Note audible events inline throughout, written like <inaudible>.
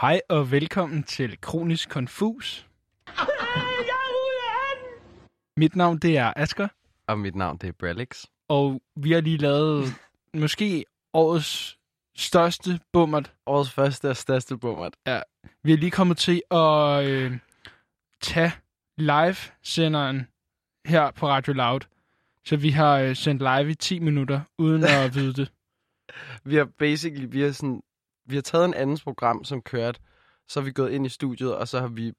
Hej og velkommen til Kronisk Konfus. Mit navn det er Asker, Og mit navn, det er Brelix. og vi har lige lavet <laughs> måske årets største bummert. Årets første og største bummert. Vi er lige kommet til at øh, tage live-senderen her på Radio Loud. Så vi har øh, sendt live i 10 minutter, uden at <laughs> vide det. Vi har basically, vi har sådan, vi har taget en andens program, som kørte, så er vi gået ind i studiet, og så har vi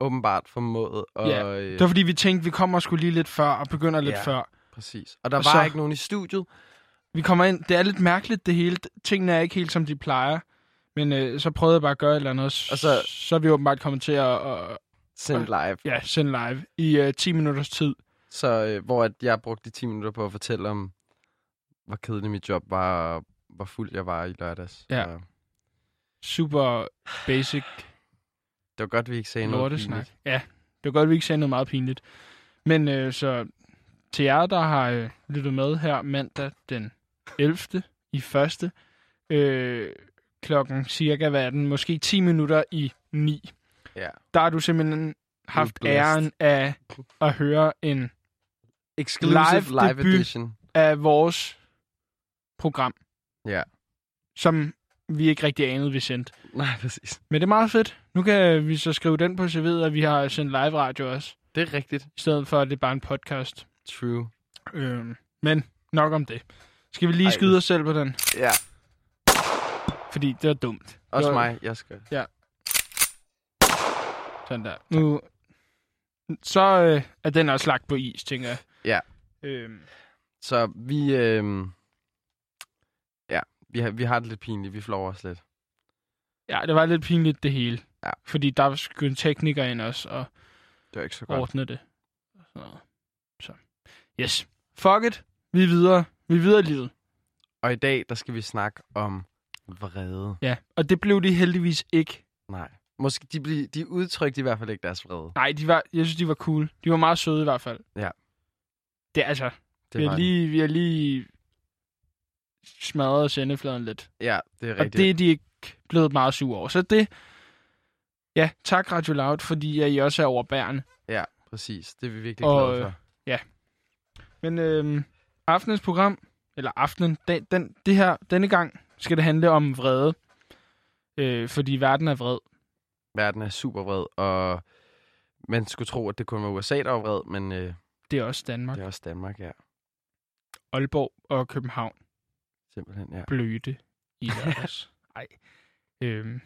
åbenbart formået at... Ja, øh, Det var fordi, vi tænkte, vi kommer sgu lige lidt før og begynder lidt Ja. før. Præcis. Og der Og var så- ikke nogen i studiet. Vi kommer ind, det er lidt mærkeligt det hele. Tingene er ikke helt, som de plejer. Men øh, så prøvede jeg bare at gøre et eller andet, og, Og så, så- er vi åbenbart kommet til at, at Sendt live. ja, sende live i øh, 10 minutters tid. Så øh, hvor at jeg brugte de 10 minutter på at fortælle om, hvor kedelig mit job var, og hvor fuld jeg var i lørdags. Ja. Så Super basic det var godt, vi ikke sagde noget pinligt. Ja, det var godt, vi ikke sagde noget meget pinligt. Men øh, så til jer, der har øh, lyttet med her mandag den 11. i første, øh, klokken cirka, hvad er den, måske 10 minutter i 9. Ja. Der har du simpelthen haft æren af at høre en Exclusive Live live, edition. af vores program, Ja. som vi ikke rigtig anede, vi sendte. Nej, præcis. Men det er meget fedt. Nu kan vi så skrive den på CV'et, at vi har sendt live radio også, Det er rigtigt. i stedet for, at det er bare en podcast. True. Øhm, men nok om det. Skal vi lige Ej, skyde det- os selv på den? Ja. Fordi det var dumt. Også var- mig. Jeg skal. Sådan der. Nu, så øh, er den også lagt på is, tænker jeg. Ja. Øhm, Så vi, øh, ja, vi har, vi har det lidt pinligt. Vi flår os lidt. ja, det var lidt pinligt det hele. Ja. Fordi der skulle en tekniker ind også og Det var ikke så godt. ordne det. Og sådan noget. Så, yes. Fuck it. Vi er videre. Vi er videre i livet. Og i dag, der skal vi snakke om vrede. Ja, og det blev de heldigvis ikke. Nej. Måske de, blev, de udtrykte i hvert fald ikke deres vrede. Nej, de var, jeg synes, de var cool. De var meget søde i hvert fald. Ja. Det er altså, Det vi har, lige, vi har lige smadret sendefladen lidt. Ja, det er Og rigtigt. det er de ikke blevet meget sure over. Så det, ja, tak Radio Loud, fordi at I også er overbærende. Ja, præcis. Det er vi virkelig Og, glade for. Men øhm, aftenens program, eller aftenen, den, den, det her, denne gang skal det handle om vrede. Øh, fordi verden er vred. Verden er super vred, og man skulle tro, at det kun var USA, der var vred, men øh, Det er også Danmark, det er også Danmark, ja. Aalborg og København. Simpelthen, ja. blødte i <laughs> lørdags. Ej. Øhm,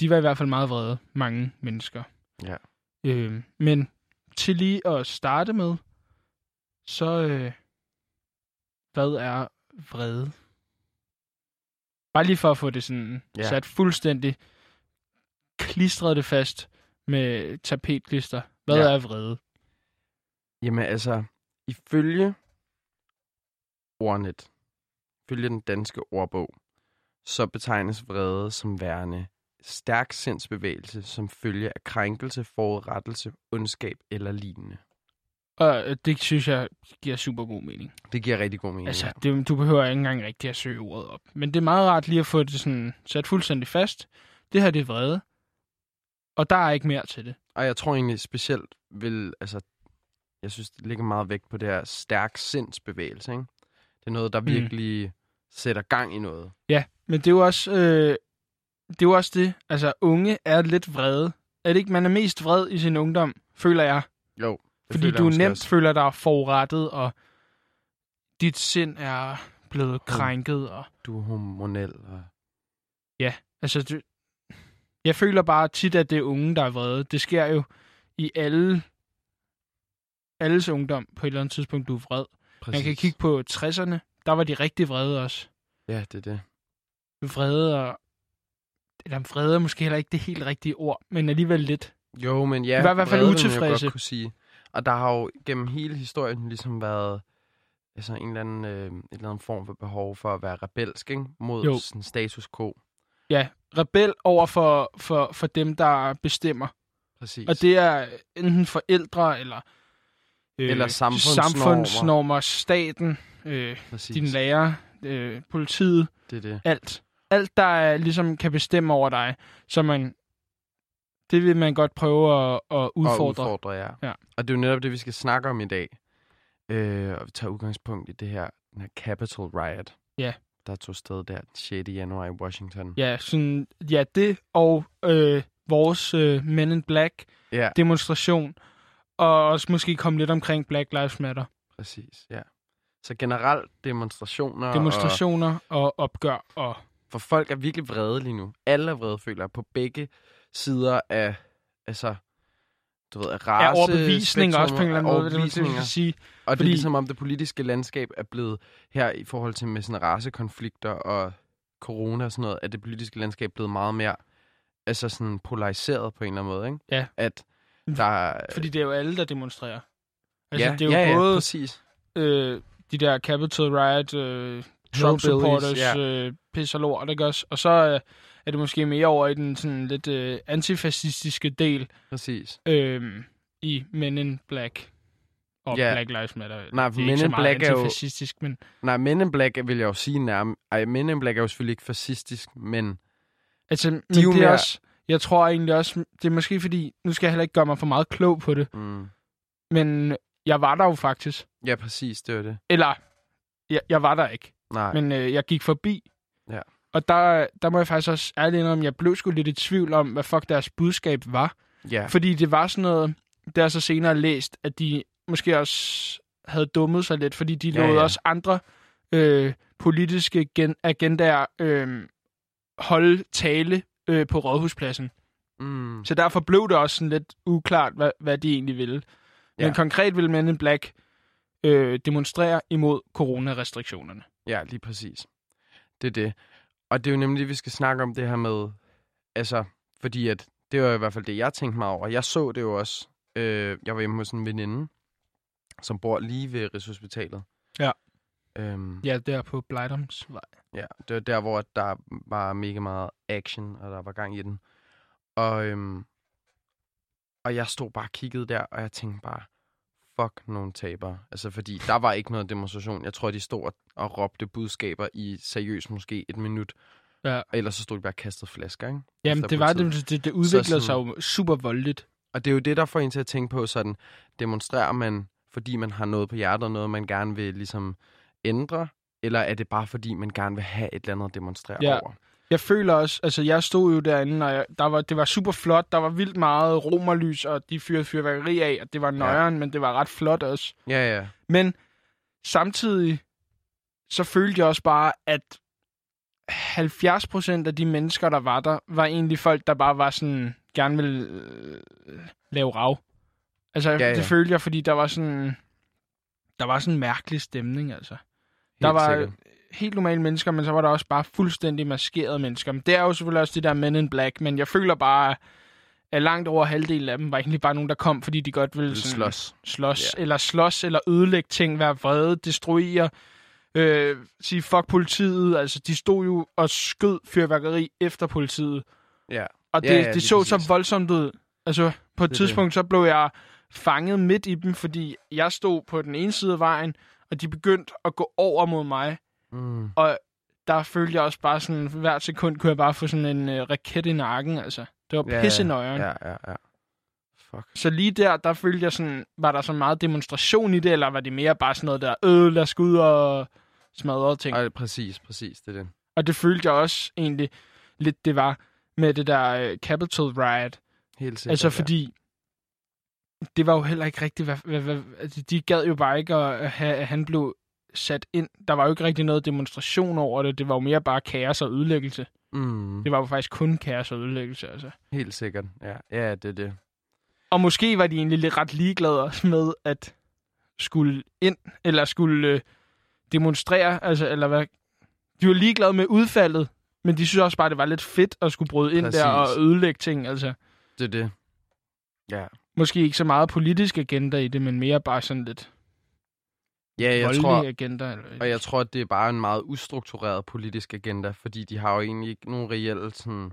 de var i hvert fald meget vrede, mange mennesker. Ja. Øhm, men til lige at starte med, så øh, hvad er vrede? Bare lige for at få det sådan Ja. sat fuldstændig klistret det fast med tapetklister. Hvad Ja. ja. er vrede? Jamen altså, ifølge ordnet, ifølge den danske ordbog, så betegnes vrede som værende stærk sindsbevægelse som følge af krænkelse, forurettelse, ondskab eller lignende. Og øh, det synes jeg giver super god mening. Det giver rigtig god mening. Altså, det, du behøver ikke engang rigtig at søge ordet op. Men det er meget rart lige at få det sådan sat fuldstændig fast. Det her, det er vrede. Og der er ikke mere til det. Og jeg tror egentlig specielt vil, altså, jeg synes, det ligger meget vægt på det her stærk sindsbevægelse, ikke? Det er noget, der Mm. virkelig sætter gang i noget. Ja, men det er jo også, øh, det, er jo også det. Altså, unge er lidt vrede. Er det ikke, man er mest vred i sin ungdom, føler jeg. Jo. Fordi du nemt også. føler dig forurettet, og dit sind er blevet krænket. Og, Du er hormonel. Og... altså, du, jeg føler bare tit, at det er unge, der er vrede. Det sker jo i alle alles ungdom på et eller andet tidspunkt, du er vred. Præcis. Man kan kigge på 60'erne. Der var de rigtig vrede også. Ja, det er det. Vrede og... Eller vrede er måske heller ikke det helt rigtige ord, men alligevel lidt. Jo, men ja, var i hvert fald utilfredse. godt kunne sige. Og der har jo gennem hele historien ligesom været altså en eller anden, øh, en eller anden form for behov for at være rebelsk ikke? mod Jo. sådan status quo. Ja, rebel over for, for, for dem, der bestemmer. Præcis. Og det er enten forældre, eller, øh, Eller samfundsnormer. samfundsnormer staten, øh, Præcis. dine lærer, øh, politiet, Det er det. alt. alt, der er, ligesom kan bestemme over dig, så man, det vil man godt prøve at, at udfordre. Og udfordre, ja. Ja. Og det er jo netop det, vi skal snakke om i dag. Øh, og vi tager udgangspunkt i det her, den her Capitol Riot. Ja. Der tog sted der den 6. januar i Washington. Ja, sådan, ja det og øh, vores øh, Men in Black Ja, demonstration, og også måske komme lidt omkring Black Lives Matter. præcis. Ja. Så generelt demonstrationer. Demonstrationer og opgør og Og, for folk er virkelig vrede lige nu. Alle er vrede, føler jeg, på begge sider af, altså, du ved, af er race, overbevisning også på en eller anden måde, vil man overbevisninger. sige. Og det er Fordi- ligesom om det politiske landskab er blevet her i forhold til med sådan racekonflikter og corona og sådan noget, at det politiske landskab er blevet meget mere altså sådan polariseret på en eller anden måde, ikke? Ja. At der er... Fordi det er jo alle, der demonstrerer. Altså, ja, det er jo ja, ja, både præcis. øh, de der Capitol Riot, øh, Trump-supporters, ja. øh, pis og lort, ikke også? Og så øh, er det måske mere over i den sådan lidt øh, antifascistiske del Præcis. øh, i Men in Black og Ja. Black Lives Matter. Nej, det er Men ikke så in meget Black er jo- antifascistisk, men Nej, Men in Black vil jeg jo sige nærmest... Ej, Men in Black er jo selvfølgelig ikke fascistisk, men... altså, men er jo det er mere- også, jeg tror egentlig også, det er måske fordi, nu skal jeg heller ikke gøre mig for meget klog på det, Mm, men jeg var der jo faktisk. ja, præcis, det var det. Eller, jeg, jeg var der ikke. Nej, Men øh, jeg gik forbi. Ja. Og der, der må jeg faktisk også ærligt indrømme, jeg blev sgu lidt i tvivl om, hvad fuck deres budskab var. ja, Fordi det var sådan noget, der er så senere læst, at de måske også havde dummet sig lidt, fordi de ja, lod ja. også andre øh, politiske gen- agendaer øh, holde tale øh, på rådhuspladsen. mm, Så derfor blev det også sådan lidt uklart, hvad, hvad de egentlig ville. Men Ja. konkret ville Men in Black øh, demonstrere imod coronarestriktionerne. Ja, lige præcis. Det er det. Og det er jo nemlig vi skal snakke om det her med, altså, fordi at, det var i hvert fald det, jeg tænkte mig over. Jeg så det jo også, øh, jeg var hjemme hos en veninde, som bor lige ved Rigshospitalet. Ja. Øhm, Ja, der på Blejdomsvej. ja, det var der, hvor der var mega meget action, og der var gang i den. Og, øhm, og jeg stod bare og kiggede der, og jeg tænkte bare, fuck nogle tabere. Altså, fordi der var ikke noget demonstration. Jeg tror, de stod og, og råbte budskaber i seriøst måske et minut. Ja. Ellers så stod de bare og kastede flasker, ikke? Jamen, det var det, det, det udviklede sådan- sig jo super voldeligt. Og det er jo det, der får en til at tænke på sådan, demonstrerer man, fordi man har noget på hjertet, og noget, man gerne vil ligesom ændre, eller er det bare, fordi man gerne vil have et eller andet at demonstrere Ja. over? Jeg føler også, altså jeg stod jo derinde, og jeg, der var, det var super flot. Der var vildt meget romerlys, og de fyrede fyrværkeri af, og det var nøjeren, ja. men det var ret flot også. Ja, ja. Men samtidig, så følte jeg også bare, at 70 procent af de mennesker, der var der, var egentlig folk, der bare var sådan, gerne ville øh, lave rav. Altså, ja. ja. det følte jeg, fordi der var sådan, der var sådan en mærkelig stemning, altså. Der var sikkert. helt normale mennesker, men så var der også bare fuldstændig maskerede mennesker. Men det er jo selvfølgelig også det der Men in Black, men jeg føler bare, at langt over halvdelen af dem var egentlig bare nogen, der kom, fordi de godt ville Vil sådan, slås. slås Ja. eller slås, eller ødelægge ting, være vrede, destruere, øh, sige fuck politiet. Altså, de stod jo og skød fyrværkeri efter politiet. Ja. Og det, Ja, ja, det lige så præcis. så voldsomt ud. Altså, på et Det tidspunkt, så blev jeg fanget midt i dem, fordi jeg stod på den ene side af vejen, og de begyndte at gå over mod mig. Mm. Og der følte jeg også bare sådan, hvert sekund kunne jeg bare få sådan en øh, raket i nakken, altså. Det var Ja, pisse nøjeren. Ja, ja, ja. Fuck. Så lige der, der følte jeg sådan, var der så meget demonstration i det, eller var det mere bare sådan noget der, øh, lad os gå ud og smadre ting. Ej, præcis, præcis, det er det. Og det følte jeg også egentlig lidt, det var med det der øh, Capitol Riot. Helt sikkert. altså fordi, det var jo heller ikke rigtigt, hvad, hvad, hvad, altså, de gad jo bare ikke at have, at han blev sat ind. Der var jo ikke rigtig noget demonstration over det, det var jo mere bare kaos og ødelæggelse. Mm. Det var jo faktisk kun kaos og ødelæggelse, altså. Helt sikkert, ja. Ja, det er det. Og måske var de egentlig lidt ret ligeglade også med at skulle ind, eller skulle øh, demonstrere, altså, eller hvad. De var ligeglade med udfaldet, men de synes også bare, det var lidt fedt at skulle bryde ind Præcis. der og ødelægge ting, altså. Det er det. Ja. Måske ikke så meget politisk agenda i det, men mere bare sådan lidt Ja, jeg tror, agenda. Eller, og jeg tror, at det er bare en meget ustruktureret politisk agenda, fordi de har jo egentlig ikke nogen reelle sådan,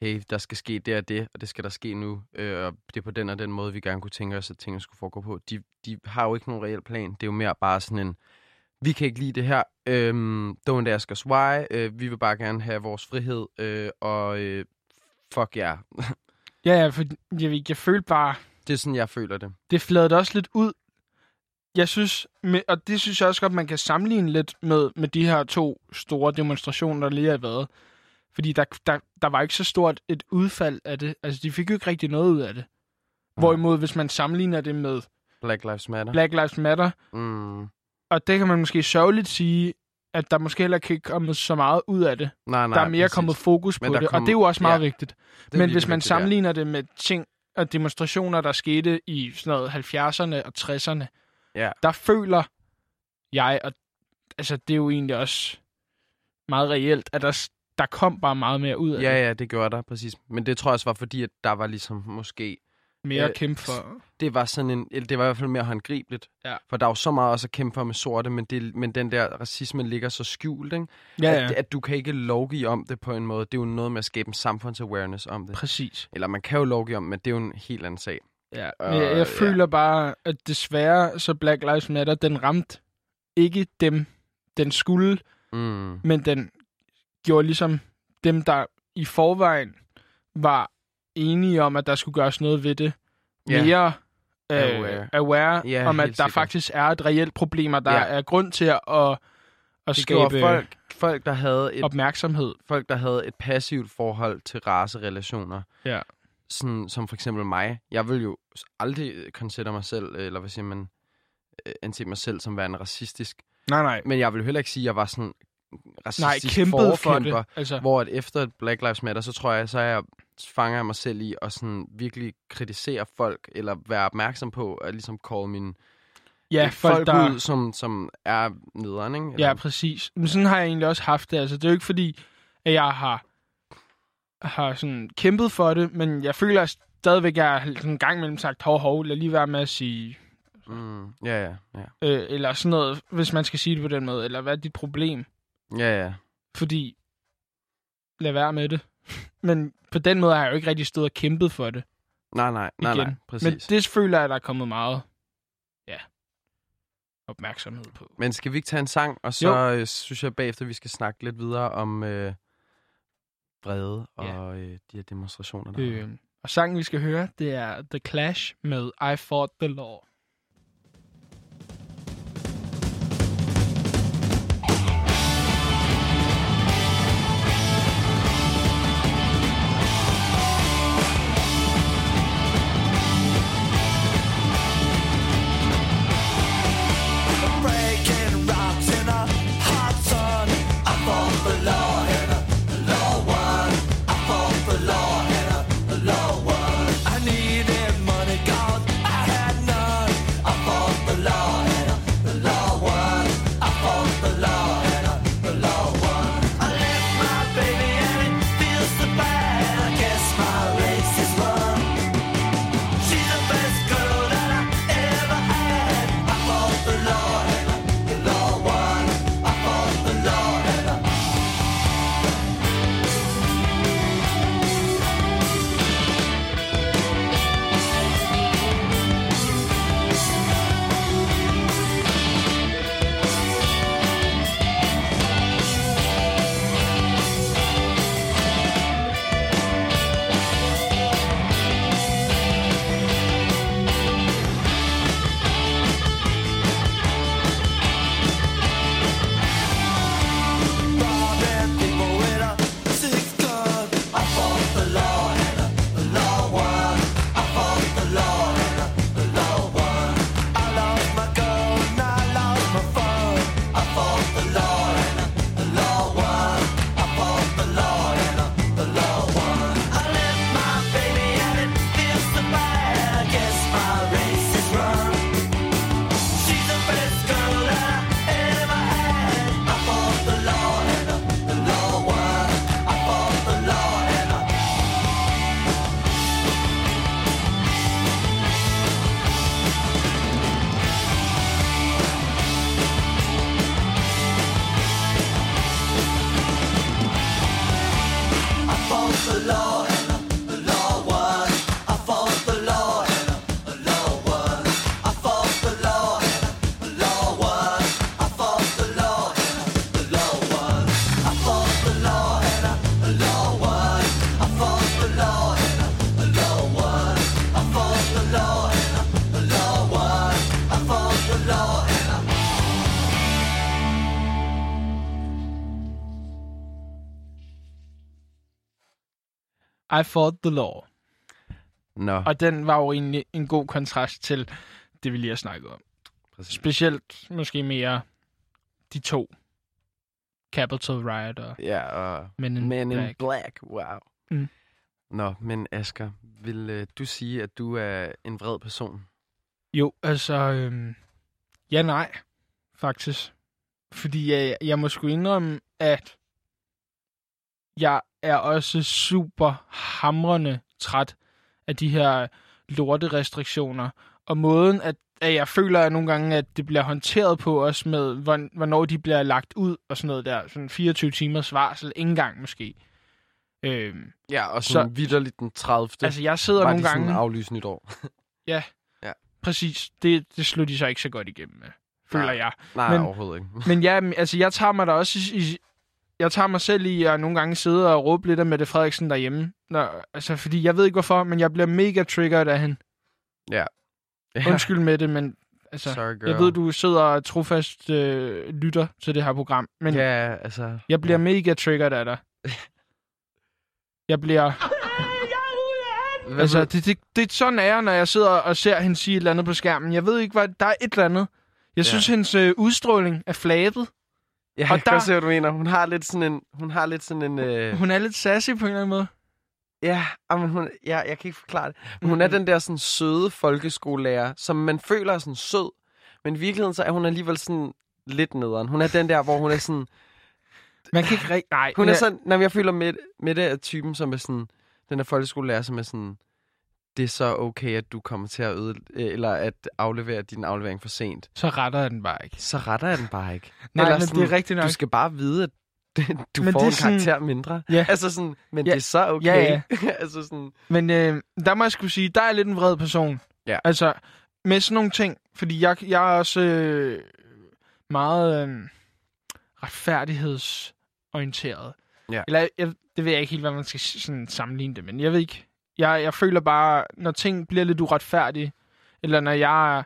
hey, der skal ske det og det, og det skal der ske nu, øh, og det er på den og den måde, vi gerne kunne tænke os, at tingene skulle foregå på. De, de har jo ikke nogen reel plan. Det er jo mere bare sådan en, vi kan ikke lide det her. Øhm, don't ask us why. Øh, vi vil bare gerne have vores frihed. Øh, og øh, fuck jer. Yeah. <laughs> Ja, ja, for jeg, ikke, jeg følte bare, det er sådan, jeg føler det. det fladede også lidt ud. Jeg synes, med, og det synes jeg også godt, man kan sammenligne lidt med, med de her to store demonstrationer, der lige har været. Fordi der, der, der var ikke så stort et udfald af det. Altså, de fik jo ikke rigtig noget ud af det. Hvorimod, hvis man sammenligner det med Black Lives Matter. Black Lives Matter, Mm. og det kan man måske sørgeligt sige, at der måske heller ikke kommet så meget ud af det. Nej, nej, der er mere præcis. kommet fokus på det, kom- og det er jo også meget ja, vigtigt. Men hvis man vigtigt, ja. sammenligner det med ting og demonstrationer, der skete i sådan noget 70'erne og 60'erne, Ja. der føler jeg, og altså det er jo egentlig også meget reelt, at der, der kom bare meget mere ud af Ja, det. ja, det gjorde der, præcis. Men det tror jeg også var fordi, at der var ligesom måske... Mere øh, at kæmpe for. Det var sådan en... eller Det var i hvert fald mere håndgribeligt. Ja. For der er jo så meget også at kæmpe for med sorte, men, det, men den der racisme ligger så skjult, ikke? Ja, At, ja, at du kan ikke lovgive om det på en måde. Det er jo noget med at skabe en samfundsawareness om det. præcis. Eller man kan jo lovgive om, men det er jo en helt anden sag. Ja. Øh, Men jeg, jeg ja. føler bare, at desværre så Black Lives Matter, den ramte ikke dem, den skulle, Mm. men den gjorde ligesom dem, der i forvejen var enige om, at der skulle gøres noget ved det, mere øh, Aware. aware Ja, om, at der sikkert. faktisk er et reelt problem, og der Ja. er grund til at, at, at skabe folk, folk, der havde et, opmærksomhed. folk, der havde et passivt forhold til racerelationer. Ja. Sådan, som for eksempel mig. Jeg vil jo aldrig consider mig selv, eller hvad siger man, øh, anse mig selv som værende racistisk. Nej, nej. Men jeg vil heller ikke sige, at jeg var sådan Nej, racistisk kæmpet for forkæmper. det. Altså, Hvor at efter Black Lives Matter, så tror jeg, så er jeg, fanger jeg mig selv i at sådan virkelig kritisere folk, eller være opmærksom på at ligesom call mine ja, folk, folk, der... ud, som, som er nederen, ikke? Ja, præcis. Men sådan har jeg egentlig også haft det. Altså, det er jo ikke fordi, at jeg har, har sådan kæmpet for det, men jeg føler stadigvæk, at jeg har sådan en gang imellem sagt, hov, hov, lad lige være med at sige, Mm, ja, ja, ja. øh, eller sådan noget, hvis man skal sige det på den måde, eller hvad er dit problem? Ja, ja. Fordi, lad være med det. Men på den måde har jeg jo ikke rigtig stået og kæmpet for det. Nej, nej, nej, Igen. nej, præcis. Men det føler jeg, at der er kommet meget, ja, opmærksomhed på. Men skal vi ikke tage en sang, og så øh, synes jeg bagefter, vi skal snakke lidt videre om øh, vrede Ja. og øh, de her demonstrationer. Der Øh, og sangen, vi skal høre, det er The Clash med I Fought the Law. I fought the law. Nå, Og den var jo egentlig en god kontrast til det, vi lige har snakket om. præcis. Specielt måske mere de to. Capital Riot og Ja, og Men in Men in Black. Black, wow. Mm. Nå, men Asger, vil øh, du sige, at du er en vred person? Jo, altså... Øhm, ja, nej. Faktisk. Fordi jeg, jeg må sgu indrømme, at jeg er også super hamrende træt af de her lorterestriktioner. Og måden, at, at jeg føler at nogle gange, at det bliver håndteret på os med, hvorn- hvornår de bliver lagt ud og sådan noget der. Sådan 24 timers varsel, ikke engang måske. Øhm, Ja, og Så- vidderligt den 30. altså, jeg sidder var nogle de gange... sådan aflyst nytår. <laughs> Præcis, det, det slog de så ikke så godt igennem med, føler Nej. jeg. Nej, Men- overhovedet ikke. Men ja, altså jeg tager mig da også i, i jeg tager mig selv i at nogle gange sidde og råbe lidt af Mette Frederiksen derhjemme. Når, altså, fordi jeg ved ikke hvorfor, men jeg bliver mega triggered af hende. Ja. <laughs> Undskyld med det, men altså, Sorry, girl. jeg ved, du sidder og trofast øh, lytter til det her program, men ja. Ja, altså... jeg bliver mega triggered af dig. <laughs> Jeg bliver... Hvad Altså, det, det, det, sådan er når jeg sidder og ser hende sige et eller andet på skærmen. Jeg ved ikke, hvad... Der er et eller andet. Jeg Ja. synes, hendes øh, udstråling er flabet. Jeg og kan der- godt se, hvad du mener. Hun har lidt sådan en... Hun har lidt sådan en... Øh... Hun er lidt sassy på en eller anden måde. Ja, ah, men hun, ja, jeg kan ikke forklare det. Men hun er den der sådan søde folkeskolelærer, som man føler er sådan sød. Men i virkeligheden så er hun alligevel sådan lidt nederen. Hun er den der, hvor hun er sådan... Man kan ikke rigtig... Nej, Hun er sådan... Når jeg føler med, med det er typen, som er sådan... Den der folkeskolelærer, som er sådan... Det er så okay, at du kommer til at øde... Eller at aflevere din aflevering for sent. Så retter jeg den bare ikke. Så retter jeg den bare ikke. <laughs> Nej, Eller men sådan, det er rigtigt nok. Du skal bare vide, at <laughs> du Men får det en sådan- karakter mindre. Ja. <laughs> Altså sådan, men Ja. det er så okay. Ja, altså sådan... Men øh, der må jeg skulle sige, der er lidt en vred person. Ja. Altså, med sådan nogle ting. Fordi jeg, jeg er også øh, meget øh, retfærdighedsorienteret. Ja. Eller jeg, det ved jeg ikke helt, hvad man skal sådan sammenligne det, men jeg ved ikke. Jeg, jeg føler bare, når ting bliver lidt uretfærdige, eller når jeg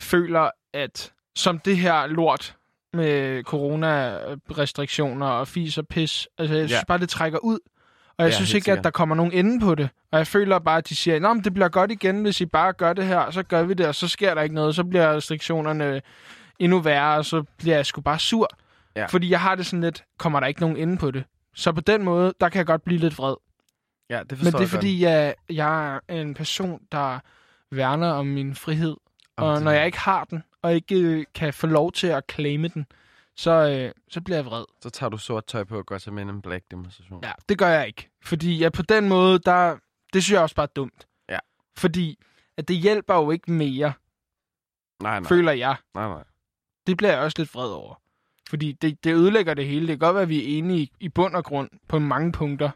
føler, at som det her lort med corona-restriktioner og fis og pis, altså jeg synes Ja. bare, det trækker ud. Og jeg Ja, synes ikke, at sikkert. der kommer nogen ende på det. Og jeg føler bare, at de siger, at det bliver godt igen, hvis I bare gør det her, så gør vi det, og så sker der ikke noget. Så bliver restriktionerne endnu værre, og så bliver jeg sgu bare sur. Ja. Fordi jeg har det sådan lidt, kommer der ikke nogen ende på det. Så på den måde, der kan jeg godt blive lidt vred. Ja, det Men forstår det er fordi, jeg, jeg er en person, der værner om min frihed. Om Og det- når jeg ikke har den, og ikke øh, kan få lov til at claime den, så, øh, så bliver jeg vred. Så tager du sort tøj på og går til Men in Black demonstration. Ja, det gør jeg ikke. Fordi ja, på den måde, der, det synes jeg også bare er dumt. Ja. Fordi at det hjælper jo ikke mere, Nej, nej. føler jeg. nej, nej. Det bliver jeg også lidt vred over. Fordi det, det ødelægger det hele. Det kan godt være, at vi er enige i, i bund og grund på mange punkter.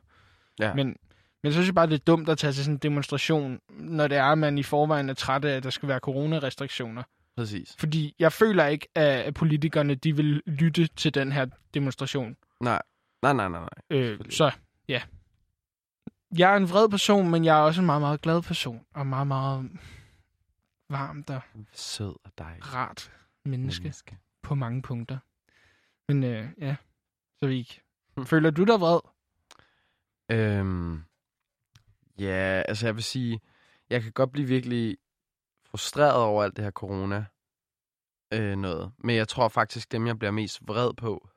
Ja. Men, men så synes jeg bare, det er dumt at tage til sådan en demonstration, når det er, at man i forvejen er træt af, at der skal være coronarestriktioner. Præcis. Fordi jeg føler ikke, at politikerne de vil lytte til den her demonstration. Nej. Nej, nej, nej, nej. Øh, så ja. Jeg er en vred person, men jeg er også en meget, meget glad person. Og meget, meget varmt og Sød og dejlig. rart menneske menneske. på mange punkter. Men øh, ja, så vi ikke. Hm. Føler du dig vred? Øhm, ja, altså jeg vil sige, jeg kan godt blive virkelig frustreret over alt det her corona øh, noget. Men jeg tror faktisk, dem jeg bliver mest vred på,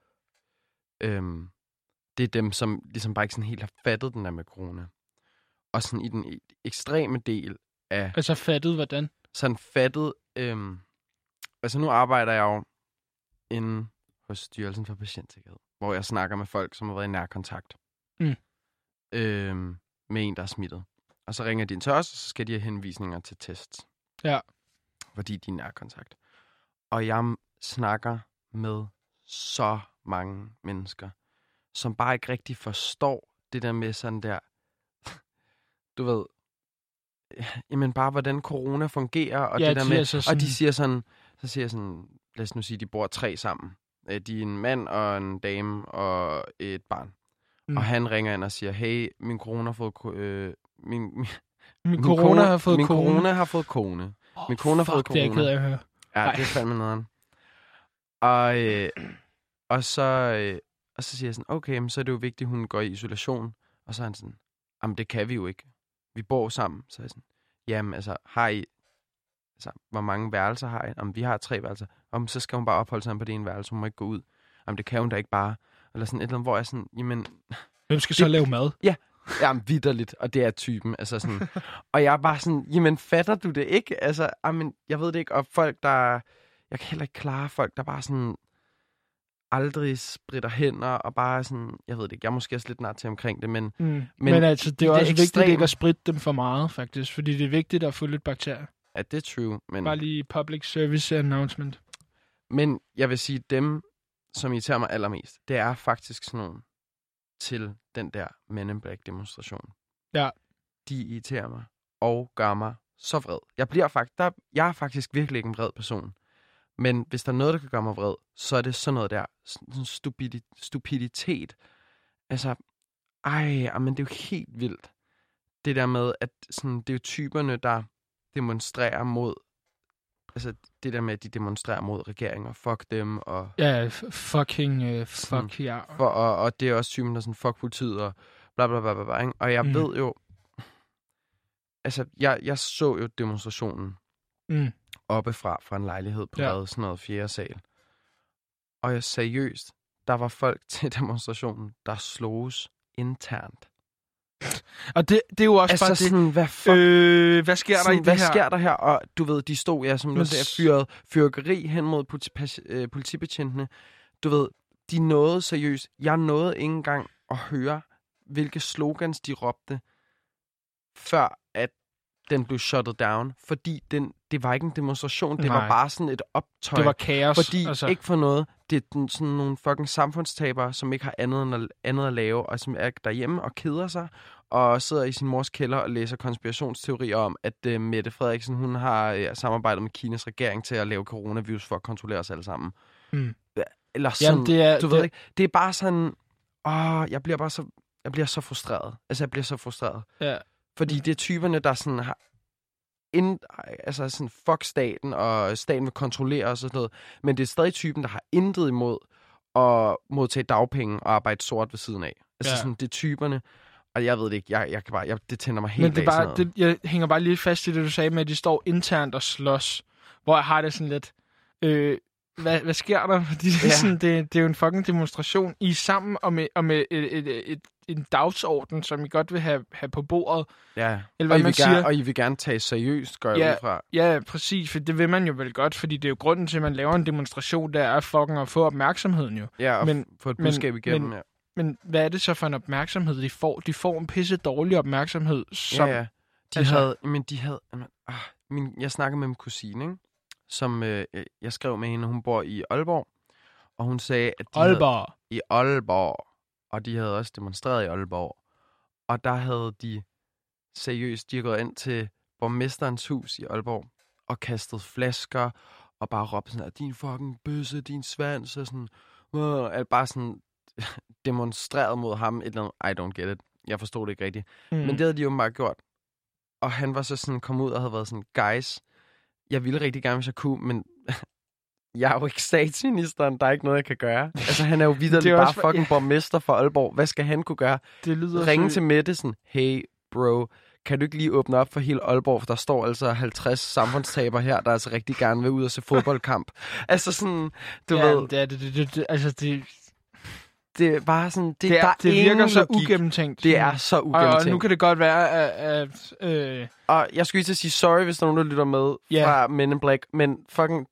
øhm, det er dem, som ligesom bare ikke sådan helt har fattet den der med corona. Og sådan i den e- ekstreme del af Altså fattet, hvordan? sådan fattet... Øhm, altså nu arbejder jeg jo inde hos Styrelsen for Patientsikkerhed, hvor jeg snakker med folk, som har været i nærkontakt Mm. øhm, med en, der er smittet. Og så ringer de ind til os, og så skal de have henvisninger til tests. Ja. Fordi de er nærkontakt. Og jeg snakker med så mange mennesker, som bare ikke rigtig forstår det der med sådan der, <laughs> du ved, <laughs> jamen bare hvordan corona fungerer, og Ja, det der de med, er så og sådan- de siger sådan, så siger jeg sådan, lad os nu sige, de bor tre sammen. Øh, De er en mand og en dame og et barn. Mm. Og han ringer ind og siger, hey, min corona har fået... Øh, min, <laughs> min, Min corona har fået min kone. corona har fået kone. Oh, min kone har fået fuck, det er jeg corona. ked af at høre. Ja, Ej. det er fandme nederen. Og, øh, og, så, øh, og så siger jeg sådan, okay, men så er det jo vigtigt, at hun går i isolation. Og så er han sådan, jamen det kan vi jo ikke. Vi bor sammen. Så er jeg sådan, jamen altså, har I, altså, hvor mange værelser har I? Jamen, vi har tre værelser. Om så skal hun bare opholde sig på det ene værelse, hun må ikke gå ud. Jamen, det kan hun da ikke bare. Eller sådan et eller andet, hvor jeg er sådan, jamen, Hvem skal så Det- lave mad? jamen vidderligt, og det er typen. Altså sådan, <laughs> og jeg er bare sådan, jamen fatter du det ikke? Altså, jamen, jeg ved det ikke. Og folk, der, jeg kan heller ikke klare folk, der bare sådan, aldrig spritter hænder, og bare sådan, jeg ved det ikke, jeg er måske også lidt nart til omkring det, men Mm. Men, Men altså, det er det også vigtigt ekstreme- ikke at spritte dem for meget, faktisk. Fordi det er vigtigt at få lidt bakterier. er det true? Men, Bare lige public service announcement. men jeg vil sige, dem, som irriterer mig allermest, det er faktisk sådan nogle til den der Men in Black demonstration. Ja. De irriterer mig og gør mig så vred. Jeg, bliver faktisk, der, jeg er faktisk virkelig ikke en vred person. Men hvis der er noget, der kan gøre mig vred, så er det sådan noget der. Sådan stupidi, stupiditet. Altså, ej, men det er jo helt vildt. Det der med, at sådan, det er jo typerne, der demonstrerer mod... Altså, det der med, at de demonstrerer mod regeringer. Fuck dem, og Ja, fucking uh, fuck ja. for, og, og det er også typen, der sådan, fuck politiet, og bla bla bla bla, bla ikke? Og jeg Mm. ved jo, altså, jeg, jeg så jo demonstrationen Mm. oppefra, fra en lejlighed på Ja. ja. sådan noget fjerde sal. Og jeg seriøst, der var folk <laughs> til demonstrationen, der sloges internt. Og det, det er jo også Altså bare det. sådan, hvad fuck? Øh, hvad sker der i sådan, det hvad her? sker der her? Og du ved, de stod, ja, som du sagde, fyret fyrkeri hen mod politi, pas, øh, politibetjentene. Du ved, de nåede seriøst. Jeg nåede ikke engang at høre, hvilke slogans de råbte, før at den blev shuttet down. Fordi den, det var ikke en demonstration, det Nej. var bare sådan et optøj. Det var kaos. Fordi, altså... ikke for noget, det er sådan nogle fucking samfundstabere, som ikke har andet, end at, andet at lave, og som er derhjemme og keder sig, og sidder i sin mors kælder og læser konspirationsteorier om, at uh, Mette Frederiksen, hun har uh, samarbejdet med Kinas regering til at lave coronavirus for at kontrollere os alle sammen. Mm. Eller sådan, Jamen, det er, du det, ved ikke, det er bare sådan, åh, jeg bliver bare så, jeg bliver så frustreret. Altså, jeg bliver så frustreret. Ja. Fordi det er typerne, der sådan har ind, altså sådan, fuck staten, og staten vil kontrollere os og sådan noget. Men det er stadig typen, der har intet imod at modtage dagpenge og arbejde sort ved siden af. Altså Ja. sådan, det er typerne. Og jeg ved det ikke, jeg, jeg kan bare, jeg, det tænder mig helt Men det er af, bare, det, jeg hænger bare lige fast i det, du sagde med, at de står internt og slås. Hvor jeg har det sådan lidt... Øh, hvad, hvad sker der? <laughs> Fordi det, er Ja. sådan, det, det er jo en fucking demonstration. I er sammen og med, og med et, et, et, en dagsorden, som I godt vil have, have på bordet. Ja, Eller og hvad I, man vil siger. gerne, og I vil gerne tage seriøst, går jeg Ja. ud fra. Ja, præcis, for det vil man jo vel godt, fordi det er jo grunden til, at man laver en demonstration, der er fucking at få opmærksomheden jo. Ja, og Men- men, få et men- budskab igennem. men- ja. Men hvad er det så for en opmærksomhed, de får? De får en pisse dårlig opmærksomhed, som... ja, ja. De altså- havde, men de havde, ah, min, jeg snakkede med min kusine, ikke? som øh, jeg skrev med hende, hun bor i Aalborg, og hun sagde, at de havde, Aalborg. i Aalborg, og de havde også demonstreret i Aalborg. Og der havde de seriøst, de gået ind til borgmesterens hus i Aalborg og kastet flasker og bare råbt sådan, din fucking bøsse, din svans, og sådan, er bare sådan <laughs> demonstreret mod ham et eller andet, I don't get it. Jeg forstod det ikke rigtigt. Mm. Men det havde de jo bare gjort. Og han var så sådan kommet ud og havde været sådan, guys, jeg ville rigtig gerne, hvis jeg kunne, men jeg er jo ikke statsministeren, der er ikke noget, jeg kan gøre. Altså, han er jo <laughs> videre er bare for- fucking borgmester for Aalborg. Hvad skal han kunne gøre? det lyder Ringe så- til Mette sådan, hey bro, kan du ikke lige åbne op for hele Aalborg, for der står altså 50 samfundstaber her, der altså rigtig gerne vil ud og se fodboldkamp. <laughs> altså sådan, du ja, ved, Det, er, det, det, det, det, altså, det, det er bare sådan, det, det, der er, er det virker ingen så logik. ugennemtænkt. Det er så og, og ugennemtænkt. nu kan det godt være, at... at øh, Og jeg skulle lige til at sige sorry, hvis der er nogen, der lytter med Ja. fra Men in Black, men fucking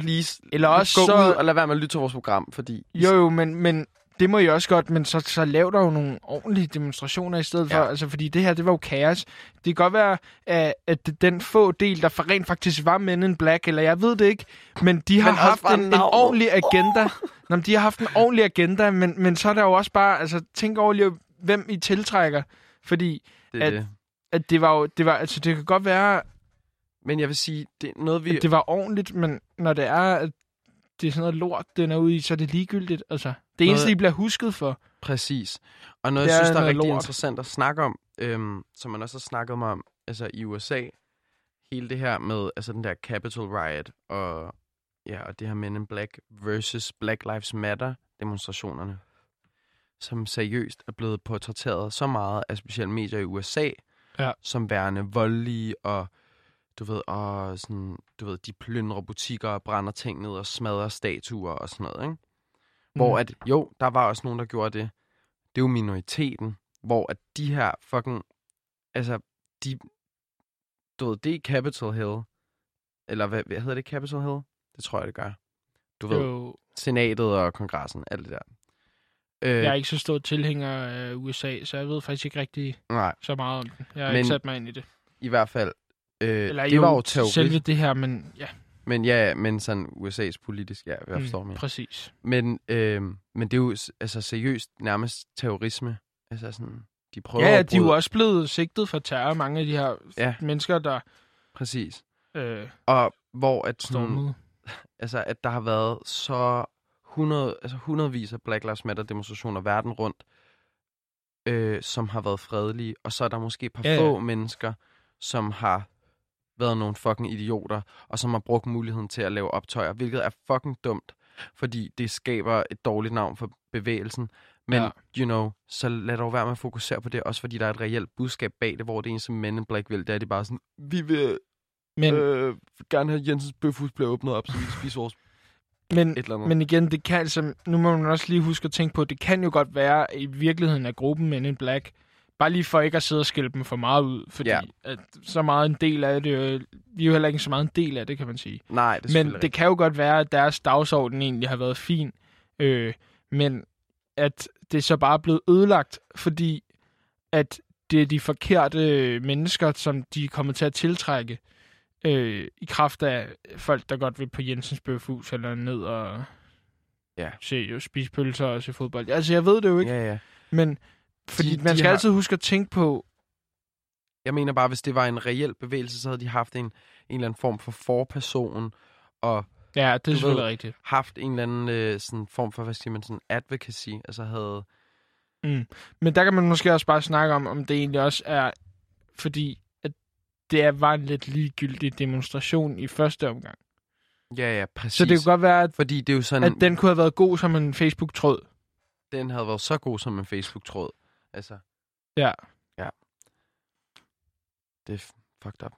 please, Eller også gå så- ud og lad være med at lytte til vores program, fordi... jo, jo, men, men det må I også godt, men så, så lav der jo nogle ordentlige demonstrationer i stedet for. Ja. Altså, fordi det her, det var jo kaos. Det kan godt være, at, at den få del, der for rent faktisk var Men in Black, eller jeg ved det ikke, men de har Men haft en, en ordentlig agenda. Nå, men de har haft en ordentlig agenda, men, men så er der jo også bare, altså, tænk over lige, hvem I tiltrækker. Fordi Det At- det. at det var jo, det var, altså, det kan godt være, Men jeg vil sige, det er noget, vi... det var ordentligt, men når det er, at det er sådan noget lort, den er ude i, så er det ligegyldigt. Altså, det eneste, Noget- I bliver husket for. Præcis. Og noget, jeg synes, der er rigtig lort. interessant at snakke om, øhm, som man også har snakket mig om altså i USA, hele det her med altså den der Capitol Riot, og, ja, og det her Men in Black versus Black Lives Matter demonstrationerne, som seriøst er blevet portrætteret så meget af specielle medier i USA, Ja. som værende voldelige og du ved, og sådan, du ved, de plyndrer butikker og brænder ting ned og smadrer statuer og sådan noget, ikke? Hvor Mm. at, jo, der var også nogen, der gjorde det. Det er jo minoriteten, hvor at de her fucking, altså, de, du ved, det er Capitol Hill, eller hvad, hvad hedder det, Capitol Hill? Det tror jeg, det gør. Du ved, Jo, senatet og kongressen, alt det der. Øh, jeg er ikke så stor tilhænger af USA, så jeg ved faktisk ikke rigtig Nej, så meget om den. Jeg har Men- ikke sat mig ind i det. i hvert fald, øh, Eller det var jo terrorist, selve det her, men ja, men ja, men sådan USA's politisk, ja, jeg forstår mm, mig. præcis. Men, øh, men det er jo altså seriøst nærmest terrorisme. Altså sådan, de prøver Ja, at de er jo også blevet sigtet for terror, mange af de her Ja. mennesker, der Præcis. øh, Og hvor at sådan, stormede. <laughs> altså, at der har været så 100, altså hundredvis af Black Lives Matter demonstrationer verden rundt, øh, som har været fredelige, og så er der måske et par Ja, ja. få mennesker, som har været nogle fucking idioter, og som har brugt muligheden til at lave optøjer, hvilket er fucking dumt, fordi det skaber et dårligt navn for bevægelsen. Men, Ja. you know, så lad dog være med at fokusere på det, også fordi der er et reelt budskab bag det, hvor det eneste Men in Black vil, det er de bare sådan, vi vil Men, øh, gerne have Jensens Bøfhus bliver åbnet op, så vi kan spise vores <laughs> men, et eller andet. men igen, det kan altså, nu må man også lige huske at tænke på, det kan jo godt være i virkeligheden af gruppen Men in Black, bare lige for ikke at sidde og skælde dem for meget ud, fordi Ja. at så meget en del af det, øh, vi er jo heller ikke så meget en del af det, kan man sige. Nej, det Men det kan jo godt være, at deres dagsorden egentlig har været fin, øh, men at det så bare er blevet ødelagt, fordi at det er de forkerte mennesker, som de er kommet til at tiltrække øh, i kraft af folk, der godt vil på Jensens Bøfhus eller ned og Ja. se, jo, spise pølser og se fodbold. Altså, jeg ved det jo ikke, Ja, ja. men fordi De- man de skal har- altid huske at tænke på, Jeg mener bare, hvis det var en reel bevægelse, så havde de haft en, en eller anden form for forperson, og ja, det er Du ved- selvfølgelig rigtigt. haft en eller anden øh, sådan form for, hvad siger man, sådan advocacy, altså havde... Men der kan man måske også bare snakke om, om det egentlig også er, fordi at det er, var en lidt ligegyldig demonstration i første omgang. Ja, ja, præcis. Så det kunne godt være, at, Fordi det er jo sådan, at den kunne have været god som en Facebook-tråd. den havde været så god som en Facebook-tråd. Altså, Ja. Ja. Det er fucked up.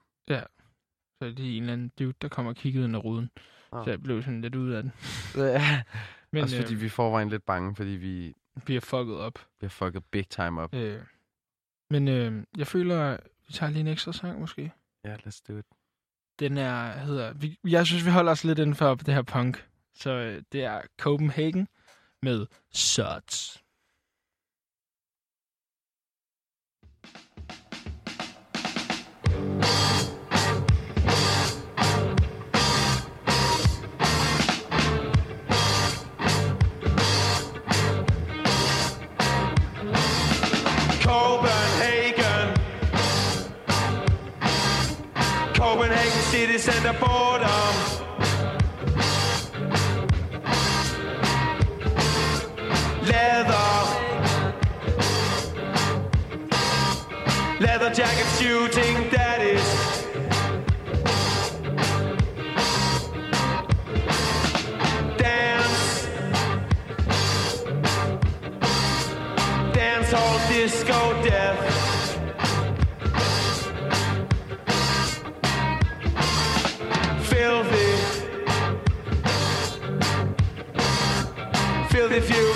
Så det er en eller anden dude, der kommer og kiggede ind ad ruden. Ah. Så jeg blev sådan lidt ud af den. <laughs> Men, Men Også fordi øh, vi forvejen lidt bange, fordi vi bliver fucket op. bliver fucket big time op. Øh, men øh, jeg føler, vi tager lige en ekstra sang måske. Ja, yeah, let's do it. Den er, hedder, vi, jeg synes, vi holder os lidt inden for det her punk. Så øh, det er Copenhagen med Sots. Center border. Leather. Leather jacket shooting daddies. Dance. Dance hall disco if you.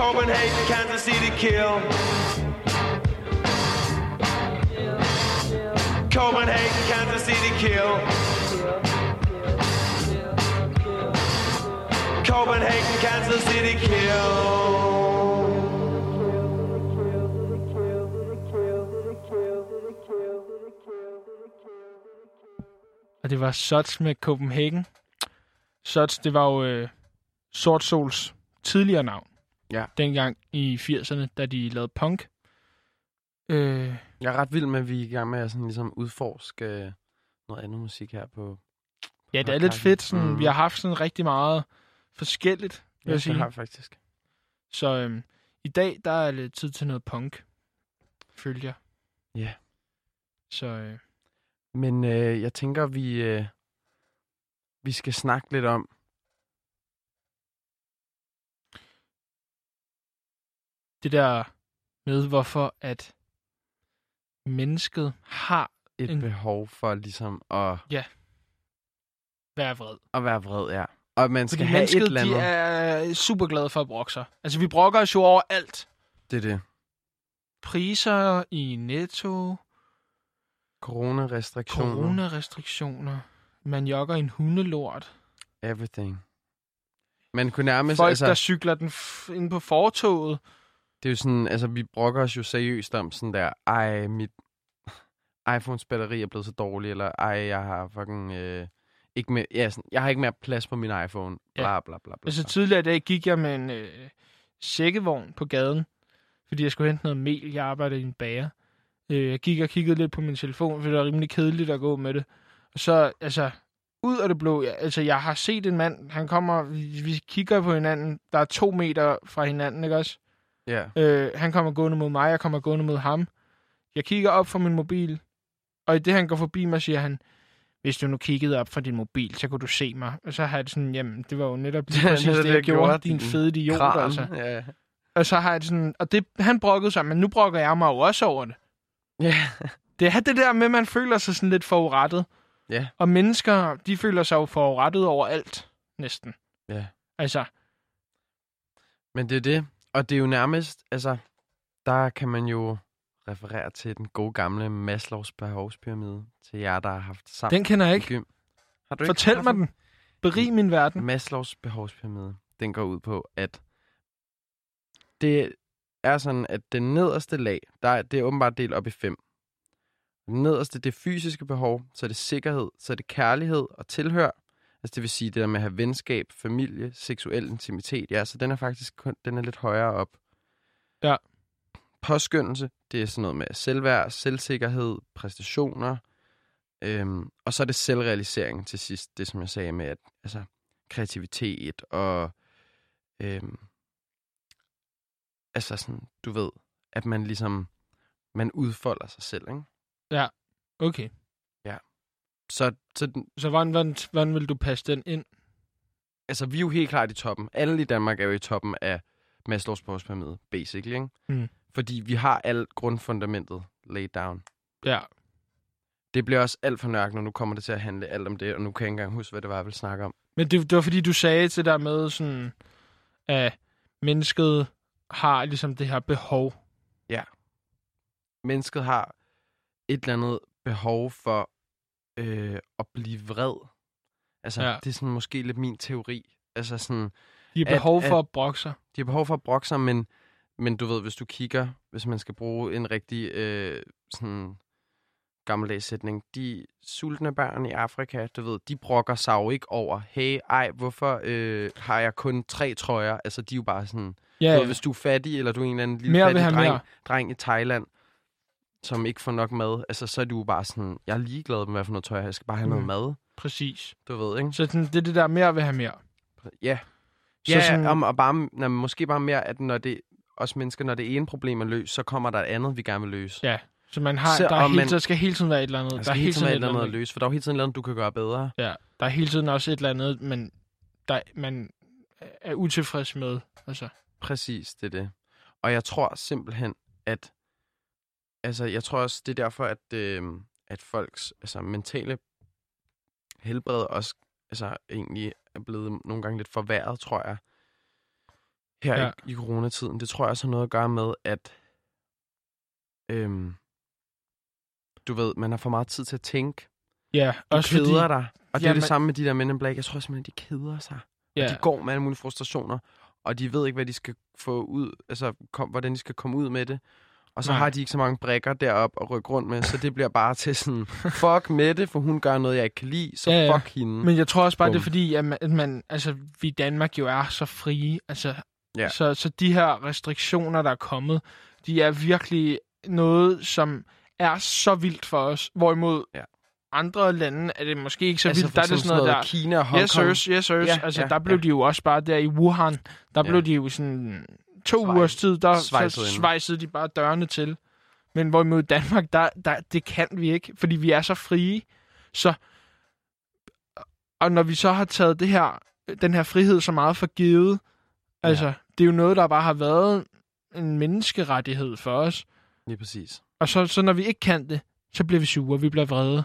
Copenhagen, Kansas City kill. Copenhagen, Kansas City kill. Copenhagen, Kansas City kill. Og det var Sots med Copenhagen. Sots, det var jo øh, Sort Sols tidligere navn. Ja. Dengang i 80'erne, da de lavede punk. Øh, Jeg er ret vild med, at vi er i gang med at sådan, ligesom udforske øh, noget andet musik her på... ja, det er lidt fedt. Sådan, Mhm. Vi har haft sådan rigtig meget forskelligt, vil Ja, jeg det sige. har jeg faktisk. Så øhm, i dag, der er lidt tid til noget punk, følger jeg. Ja. Så øh, Men øh, jeg tænker, vi, øh, vi skal snakke lidt om, det der med, hvorfor at mennesket har et En- behov for ligesom at, været vred. at være vred, ja. Og man skal Fordi have et mennesket, eller andet. de er super glade for at brokke sig. Altså, vi brokker os jo over alt. Det er det. Priser i netto, Corona-restriktioner. coronarestriktioner, man jogger en hundelort. Everything. Man kunne nærmest, Folk, altså, der cykler den f- ind på fortoget. Det er jo sådan, altså vi brokker os jo seriøst om sådan der, ej, mit iPhones batteri er blevet så dårligt, eller ej, jeg har fucking, øh, ikke mere, ja, sådan, jeg har ikke mere plads på min iPhone, bla Ja. bla bla bla. Altså tidligere i dag gik jeg med en øh, sækkevogn på gaden, fordi jeg skulle hente noget mel. Jeg arbejder i en bager. Øh, jeg gik og kiggede lidt på min telefon, for det var rimelig kedeligt at gå med det. Og så, altså, ud af det blå, jeg, altså, jeg har set en mand, han kommer, vi, vi kigger på hinanden, der er to meter fra hinanden, ikke også? Ja, Øh, han kommer gående mod mig, jeg kommer gående mod ham. Jeg kigger op fra min mobil, og i det, han går forbi mig, siger han, hvis du nu kiggede op fra din mobil, så kunne du se mig. Og så har jeg det sådan, jamen, det var jo netop lige <laughs> Det præcis netop det, det, jeg gjorde, gjorde, din din fede idiot, Kran, altså. ja. Og så har jeg det sådan, og det, han brokkede sig, men nu brokker jeg mig jo også over det. Ja, Det er det der med, at man føler sig sådan lidt forurettet. Ja. Og mennesker, de føler sig jo forurettet over alt, næsten. Ja. Altså, men det er det. Og det er jo nærmest, altså, der kan man jo referere til den gode gamle Maslows behovspyramide, til jer, der har haft sammen. den kender jeg ikke. gym. Har du Fortæl haft mig den. Berig min verden. Maslows behovspyramide, den går ud på, at det er sådan, at det nederste lag, der er, det er åbenbart delt op i fem. Det nederste, det er fysiske behov, så er det sikkerhed, så er det kærlighed og tilhør. Altså det vil sige det der med at have venskab, familie, seksuel intimitet. Ja, så den er faktisk kun, den er lidt højere op. Ja. Påskyndelse, det er sådan noget med selvværd, selvsikkerhed, præstationer. Øhm, og så er det selvrealisering til sidst, det som jeg sagde med, at altså, kreativitet og øhm, altså sådan, du ved, at man ligesom, man udfolder sig selv, ikke? Okay. Så, så den- Så hvordan, hvordan, hvordan vil du passe den ind? altså, vi er jo helt klart i toppen. Alle i Danmark er jo i toppen af Maslows behovspyramide, basically, ikke? Mm. Fordi vi har alt grundfundamentet laid down. Ja. Det bliver også alt for nørk, når nu kommer det til at handle alt om det, og nu kan jeg ikke engang huske, hvad det var, jeg ville snakke om. Men det, det var fordi, du sagde til der med sådan, at mennesket har ligesom det her behov. Mennesket har et eller andet behov for øh, at blive vred. Altså, Ja. det er sådan måske lidt min teori. Altså sådan, De har At- behov for at- at brokke sig. de har behov for at brokke sig, men, men du ved, hvis du kigger, hvis man skal bruge en rigtig øh, sådan gammeldags sætning, de sultne børn i Afrika, du ved, de brokker sig jo ikke over, hey, ej, hvorfor øh, har jeg kun tre trøjer? Altså, de er jo bare sådan, Ja, Ja. ved, hvis du er fattig, eller du er en eller anden lille Mere fattig dreng, mere. dreng i Thailand, som ikke får nok mad, altså så er du bare sådan, jeg er ligeglad med, hvad for noget tøj jeg skal bare have noget Mm. mad, Præcis. du ved, ikke? Så sådan, det er det der mere vil have mere. Ja. Så Ja, sådan- om, og bare, nej, måske bare mere, at når det, os mennesker, når det ene problem er løst, så kommer der et andet, vi gerne vil løse. Ja. Så man har, Så- der, er hele, man- der skal hele tiden være et eller andet. Der Der, er hele tiden være et eller andet at løse, for der er hele tiden et eller andet, du kan gøre bedre. Ja, der er hele tiden også et eller andet, men der, man er utilfreds med. Altså, Præcis, det er det. Og jeg tror simpelthen, at... Altså, jeg tror også, det er derfor, at, øh, at folks altså, mentale helbred også altså, egentlig er blevet nogle gange lidt forværret, tror jeg. Her Ja. ja. i, i coronatiden. Det tror jeg også har noget at gøre med, at... Øhm, du ved, man har for meget tid til at tænke. ja, Du også keder fordi, dig. Og det er Jamen- det samme med de der Men in Black. Jeg tror simpelthen, de keder sig. ja, De går med alle mulige frustrationer, og de ved ikke, hvad de skal få ud, altså kom, hvordan de skal komme ud med det. Og så Nej. Har de ikke så mange brækker derop at rykke rundt med, så det bliver bare til sådan, <laughs> fuck med det, for hun gør noget, jeg ikke kan lide, så Ja, ja. fuck hende. Men jeg tror også bare, det er Bum. fordi, at man, at man, altså, vi i Danmark jo er så frie. Altså, Ja. så, så de her restriktioner, der er kommet, de er virkelig noget, som er så vildt for os. Hvorimod Ja. andre lande er det måske ikke så altså, vildt. Der er det sådan noget der... Kina og Hong Yes, sirs, yes, sirs. Ja, altså, ja, der blev ja. de jo også bare der i Wuhan. Der Ja. blev de jo sådan to Svej- ugers tid, der svejsede så svejsede de bare dørene til. Men hvorimod i Danmark, der, der, det kan vi ikke, fordi vi er så frie. Så, og når vi så har taget det her, den her frihed så meget for givet, Ja. altså, det er jo noget, der bare har været en menneskerettighed for os. Lige præcis. Og så, så når vi ikke kan det, så bliver vi sure, vi bliver vrede.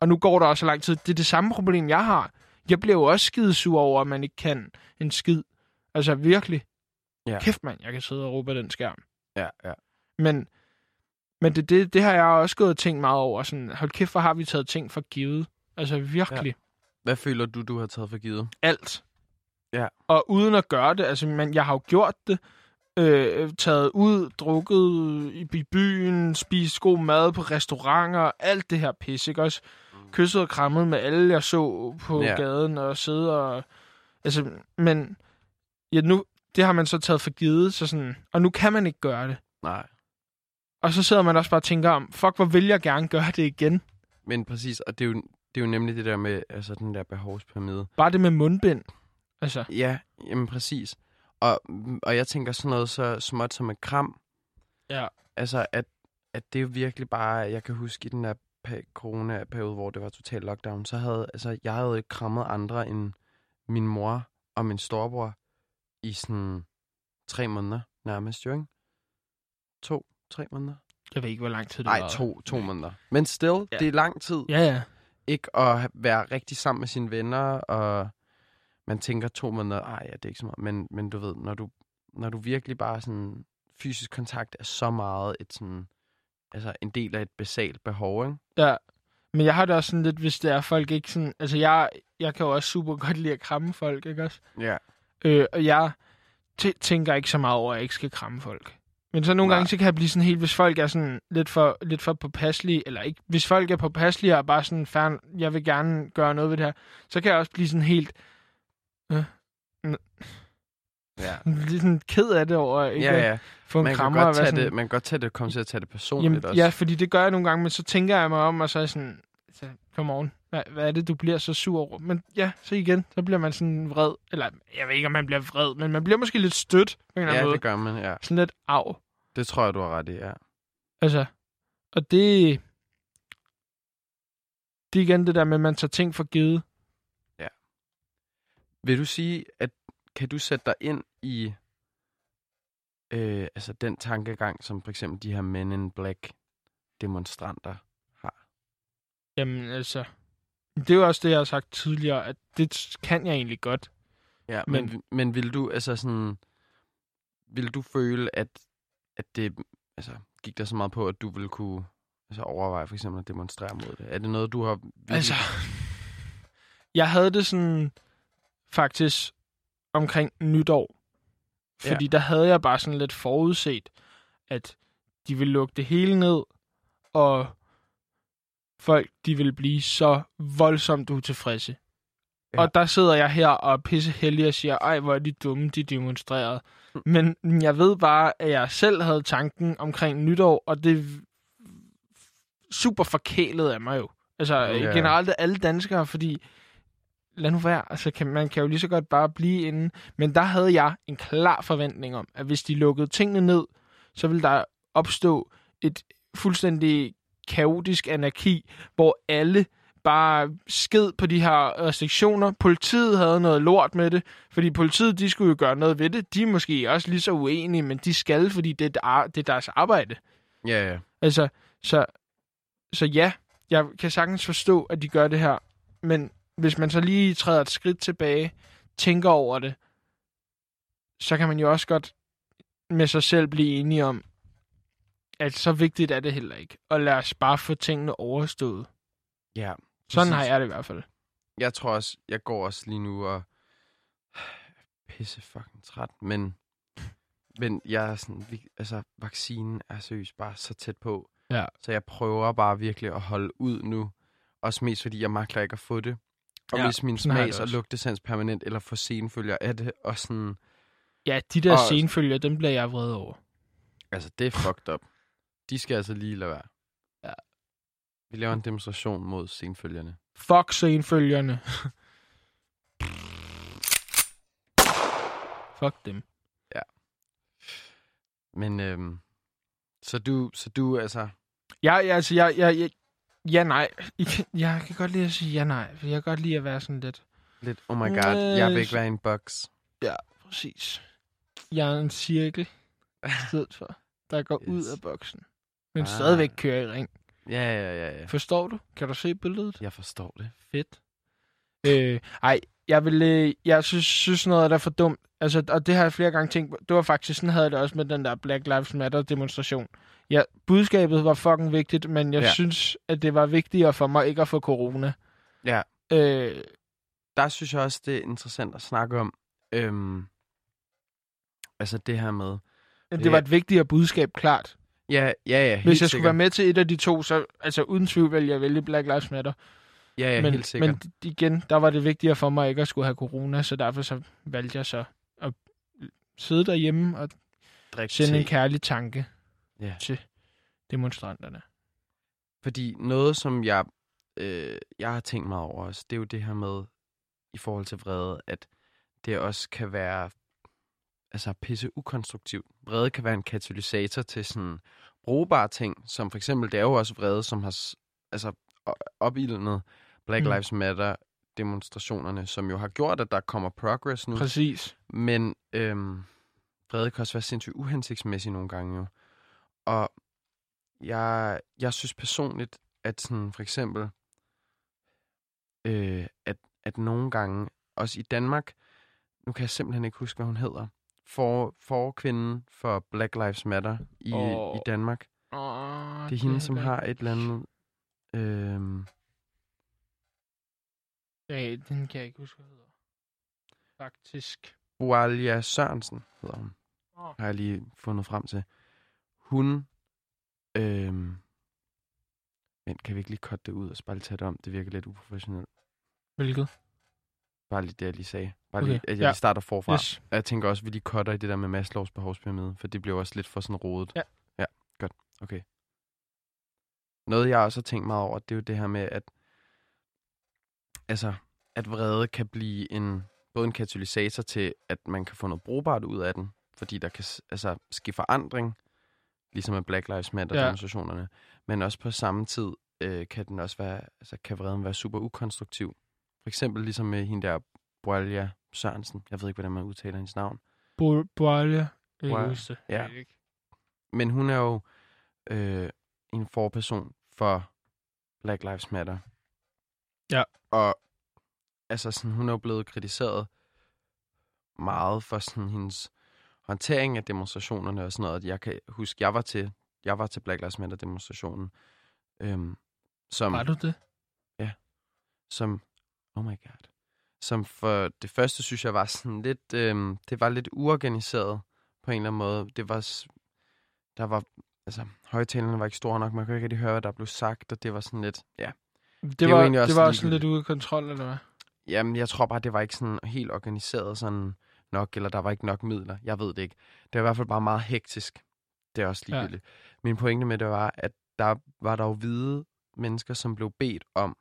Og nu går der også så lang tid. Det er det samme problem, jeg har. Jeg bliver jo også skidesur over, at man ikke kan en skid. Altså virkelig. Ja. Kæft mand, jeg kan sidde og råbe den skærm. Ja, ja. Men, men det, det, det har jeg også gået og tænkt meget over. Sådan, hold kæft, hvor har vi taget ting for givet. Altså virkelig. Ja. Hvad føler du, du har taget for givet? Alt. Ja. Og uden at gøre det, altså, men jeg har jo gjort det. Øh, taget ud, drukket i, i byen, spist god mad på restauranter, alt det her pis, ikke også? Kysset og krammet med alle, jeg så på ja. gaden og sidde og... Altså, men ja, nu, det har man så taget for givet, så sådan, og nu kan man ikke gøre det. Nej. Og så sidder man også bare og tænker om, fuck, hvor vil jeg gerne gøre det igen? Men præcis, og det er jo, det er jo nemlig det der med altså, den der behovspyramide. Bare det med mundbind. Altså, Ja, jamen præcis. Og, og jeg tænker sådan noget så småt som et kram. Ja. Altså, at, at det er virkelig bare... Jeg kan huske i den der corona-periode, hvor det var total lockdown, så havde altså, jeg havde ikke krammet andre end min mor og min storebror i sådan tre måneder nærmest, jo ikke? To, tre måneder? jeg ved ikke, hvor lang tid det Nej, to, to måneder. Men still, Ja. det er lang tid Ja, ja. ikke at være rigtig sammen med sine venner, og man tænker to måneder, ej, ja, det er ikke så meget. Men, men du ved, når du, når du virkelig bare sådan, fysisk kontakt er så meget et sådan, altså en del af et basalt behov, ikke? Ja, men jeg har det også sådan lidt, hvis det er folk ikke sådan... Altså, jeg, jeg kan jo også super godt lide at kramme folk, ikke også? Ja. Øh, og jeg tænker ikke så meget over, at jeg ikke skal kramme folk. Men så nogle Nej. gange, så kan jeg blive sådan helt, hvis folk er sådan lidt for, lidt for påpasselige, eller ikke, hvis folk er påpasselige og bare sådan, færn, jeg vil gerne gøre noget ved det her, så kan jeg også blive sådan helt, Ja. <laughs> lidt sådan ked af det over, ikke? Ja, at ja. Få en Man kan, krammer og godt tage sådan, det, man kan godt tage det, komme til at tage det personligt Jamen, også. ja, fordi det gør jeg nogle gange, men så tænker jeg mig om, og så er jeg sådan, så, come on, hvad, hvad er det, du bliver så sur over? Men ja, så igen, så bliver man sådan vred. Eller, jeg ved ikke, om man bliver vred, men man bliver måske lidt stødt på en eller anden ja måde. det gør man, ja. Sådan lidt af. Det tror jeg, du har ret i, ja. Altså, og det... Det er igen det der med, at man tager ting for givet. Vil du sige, at kan du sætte dig ind i øh, altså den tankegang, som for eksempel de her Men in Black demonstranter har? Jamen, altså... Det er jo også det, jeg har sagt tidligere, at det kan jeg egentlig godt. Ja, men, Men- men, vil du altså sådan, vil du føle, at, at det altså, gik der så meget på, at du ville kunne altså, overveje for eksempel at demonstrere mod det? Er det noget, du har virkelig... Altså, jeg havde det sådan faktisk omkring nytår. Fordi ja. der havde jeg bare sådan lidt forudset, at de ville lukke det hele ned, og folk de ville blive så voldsomt utilfredse. Ja. Og der sidder jeg her og er pisse heldig og siger, ej, hvor er de dumme, de demonstrerede. Men jeg ved bare, at jeg selv havde tanken omkring nytår, og det er super forkælet af mig jo. Altså Ja. generelt alle danskere, fordi lad nu være, altså kan, man kan jo lige så godt bare blive inde. Men der havde jeg en klar forventning om, at hvis de lukkede tingene ned, så ville der opstå et fuldstændig kaotisk anarki, hvor alle bare sked på de her restriktioner. Politiet havde noget lort med det, fordi politiet, de skulle jo gøre noget ved det. De er måske også lige så uenige, men de skal, fordi det er, det er deres arbejde. Ja, ja. Altså, så, så ja, jeg kan sagtens forstå, at de gør det her, men hvis man så lige træder et skridt tilbage, tænker over det, så kan man jo også godt med sig selv blive enige om, at så vigtigt er det heller ikke. Og lad os bare få tingene overstået. Ja, Sådan Præcis. har jeg det i hvert fald. jeg tror også, jeg går også lige nu og <sighs> pisse fucking træt, men, men jeg er sådan, altså vaccinen er seriøst bare så tæt på, Ja. så jeg prøver bare virkelig at holde ud nu, også mest fordi jeg magter ikke at få det, og Ja, hvis min smags- og lugtesans permanent eller får senfølger af det, og sådan, Ja, de der Og- senfølger, dem bliver jeg vred over. altså det er fucked up. De skal altså lige lade være. Ja. Vi laver en demonstration mod senfølgerne. Fuck senfølgerne. Fuck dem. Men øhm, så du, så du altså, Ja, ja, altså, jeg, jeg, jeg, ja, nej. Jeg, <laughs> kan- jeg kan godt lide at sige ja, nej. For jeg kan godt lide at være sådan lidt... lidt, oh my god, jeg vil Øh, ikke være i en boks. Præcis. Jeg er en cirkel i stedet for, der går yes. ud af boksen. Men Ah. stadigvæk kører i ring. Ja, ja, ja, ja. Forstår du? Kan du se billedet? Jeg forstår det. Fedt. Øh, ej, jeg vil, øh, jeg synes, synes noget det er for dumt. Altså, og det har jeg flere gange tænkt på. Det var faktisk, sådan havde det også med den der Black Lives Matter demonstration. Ja, budskabet var fucking vigtigt, men jeg ja. Synes, at det var vigtigere for mig ikke at få corona. Ja. Øh, Der synes jeg også, det er interessant at snakke om. Øhm, altså det her med... det var et vigtigere budskab, klart. Ja, ja, ja, Hvis jeg skulle sikkert. være med til et af de to, så altså uden tvivl vil jeg vælge Black Lives Matter. Ja, ja, men, helt sikkert. men igen, der var det vigtigere for mig ikke at skulle have corona, så derfor så valgte jeg så at sidde derhjemme og Drik sende te. en kærlig tanke Ja. til demonstranterne. Fordi noget, som jeg, øh, jeg har tænkt meget over også, det er jo det her med, i forhold til vrede, at det også kan være altså pisse ukonstruktivt. Vrede kan være en katalysator til sådan brugbare ting, som for eksempel, det er jo også vrede, som har altså, opildnet Black Mm. Lives Matter demonstrationerne, som jo har gjort, at der kommer progress nu. Præcis. Men øhm, vrede kan også være sindssygt uhensigtsmæssig nogle gange jo. Og jeg, jeg synes personligt, at sådan for eksempel, øh, at, at nogle gange, også i Danmark, nu kan jeg simpelthen ikke huske, hvad hun hedder, for, forkvinden for Black Lives Matter i, Åh. i Danmark. Oh, Det er hende, som har et eller andet... Øh, Ja, den kan jeg ikke huske, hvad hedder. Faktisk. Boalia Sørensen hedder hun. Åh. Har jeg lige fundet frem til. Hun... Øhm, men kan vi ikke lige cutte det ud og bare lige tage det om? Det virker lidt uprofessionelt. Hvilket? Bare lige det, jeg lige sagde. Bare Okay, lige, at jeg ja. starter forfra. Yes. Og Jeg tænker også, at vi lige cutter i det der med Maslows behovspyramide, for det bliver også lidt for sådan rodet. Ja. Ja, godt. Okay. Noget, jeg også har tænkt meget over, det er jo det her med, at altså, at vrede kan blive en, både en katalysator til, at man kan få noget brugbart ud af den, fordi der kan altså, ske forandring, ligesom med Black Lives Matter Ja. men også på samme tid øh, kan den også være, altså kan vreden være super ukonstruktiv. For eksempel ligesom med hende der Boalia Sørensen. Jeg ved ikke, hvordan man udtaler hendes navn. Bo- kan huske det. Ja. Men hun er jo øh, en forperson for Black Lives Matter. Ja. Og altså sådan, hun er jo blevet kritiseret meget for sådan hendes håndtering af demonstrationerne og sådan noget. Jeg kan huske, jeg var til, jeg var til Black Lives Matter demonstrationen. Øhm, som, Var du det? som, oh my god, som for det første synes jeg var sådan lidt, øhm, det var lidt uorganiseret på en eller anden måde. Det var, der var, altså, højtalerne var ikke store nok, man kunne ikke rigtig høre, hvad der blev sagt, og det var sådan lidt, ja. Det, jo var, det var også sådan ligegyldigt. lidt ude af kontrol, eller hvad? Jamen, jeg tror bare, det var ikke sådan helt organiseret sådan nok, eller der var ikke nok midler. Jeg ved det ikke. Det var i hvert fald bare meget hektisk. Det er også ligegyldigt. Ja. Min pointe med det var, at der var der jo hvide mennesker, som blev bedt om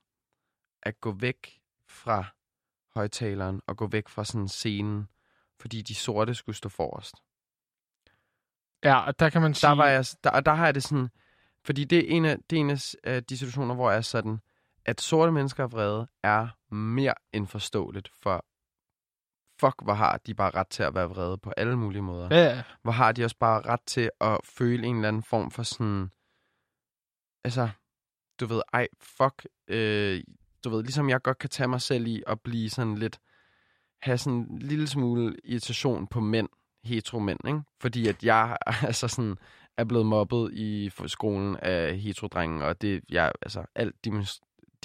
at gå væk fra højtaleren og gå væk fra sådan scenen, fordi de sorte skulle stå forrest. Ja, og der kan man sige... Der, var jeg, der, og der har jeg det sådan, fordi det er en af, det er en af de situationer, hvor jeg er sådan, at sorte mennesker er vrede, er mere end forståeligt, for fuck, hvor har de bare ret til at være vrede på alle mulige måder. Ja, ja. Hvor har de også bare ret til at føle en eller anden form for sådan, altså, du ved, ej, fuck, øh, du ved, ligesom jeg godt kan tage mig selv i at blive sådan lidt, have sådan en lille smule irritation på mænd, hetero-mænd, ikke? Fordi at jeg <laughs> altså sådan, er blevet mobbet i skolen af heterodrenge, og det, jeg, altså, alt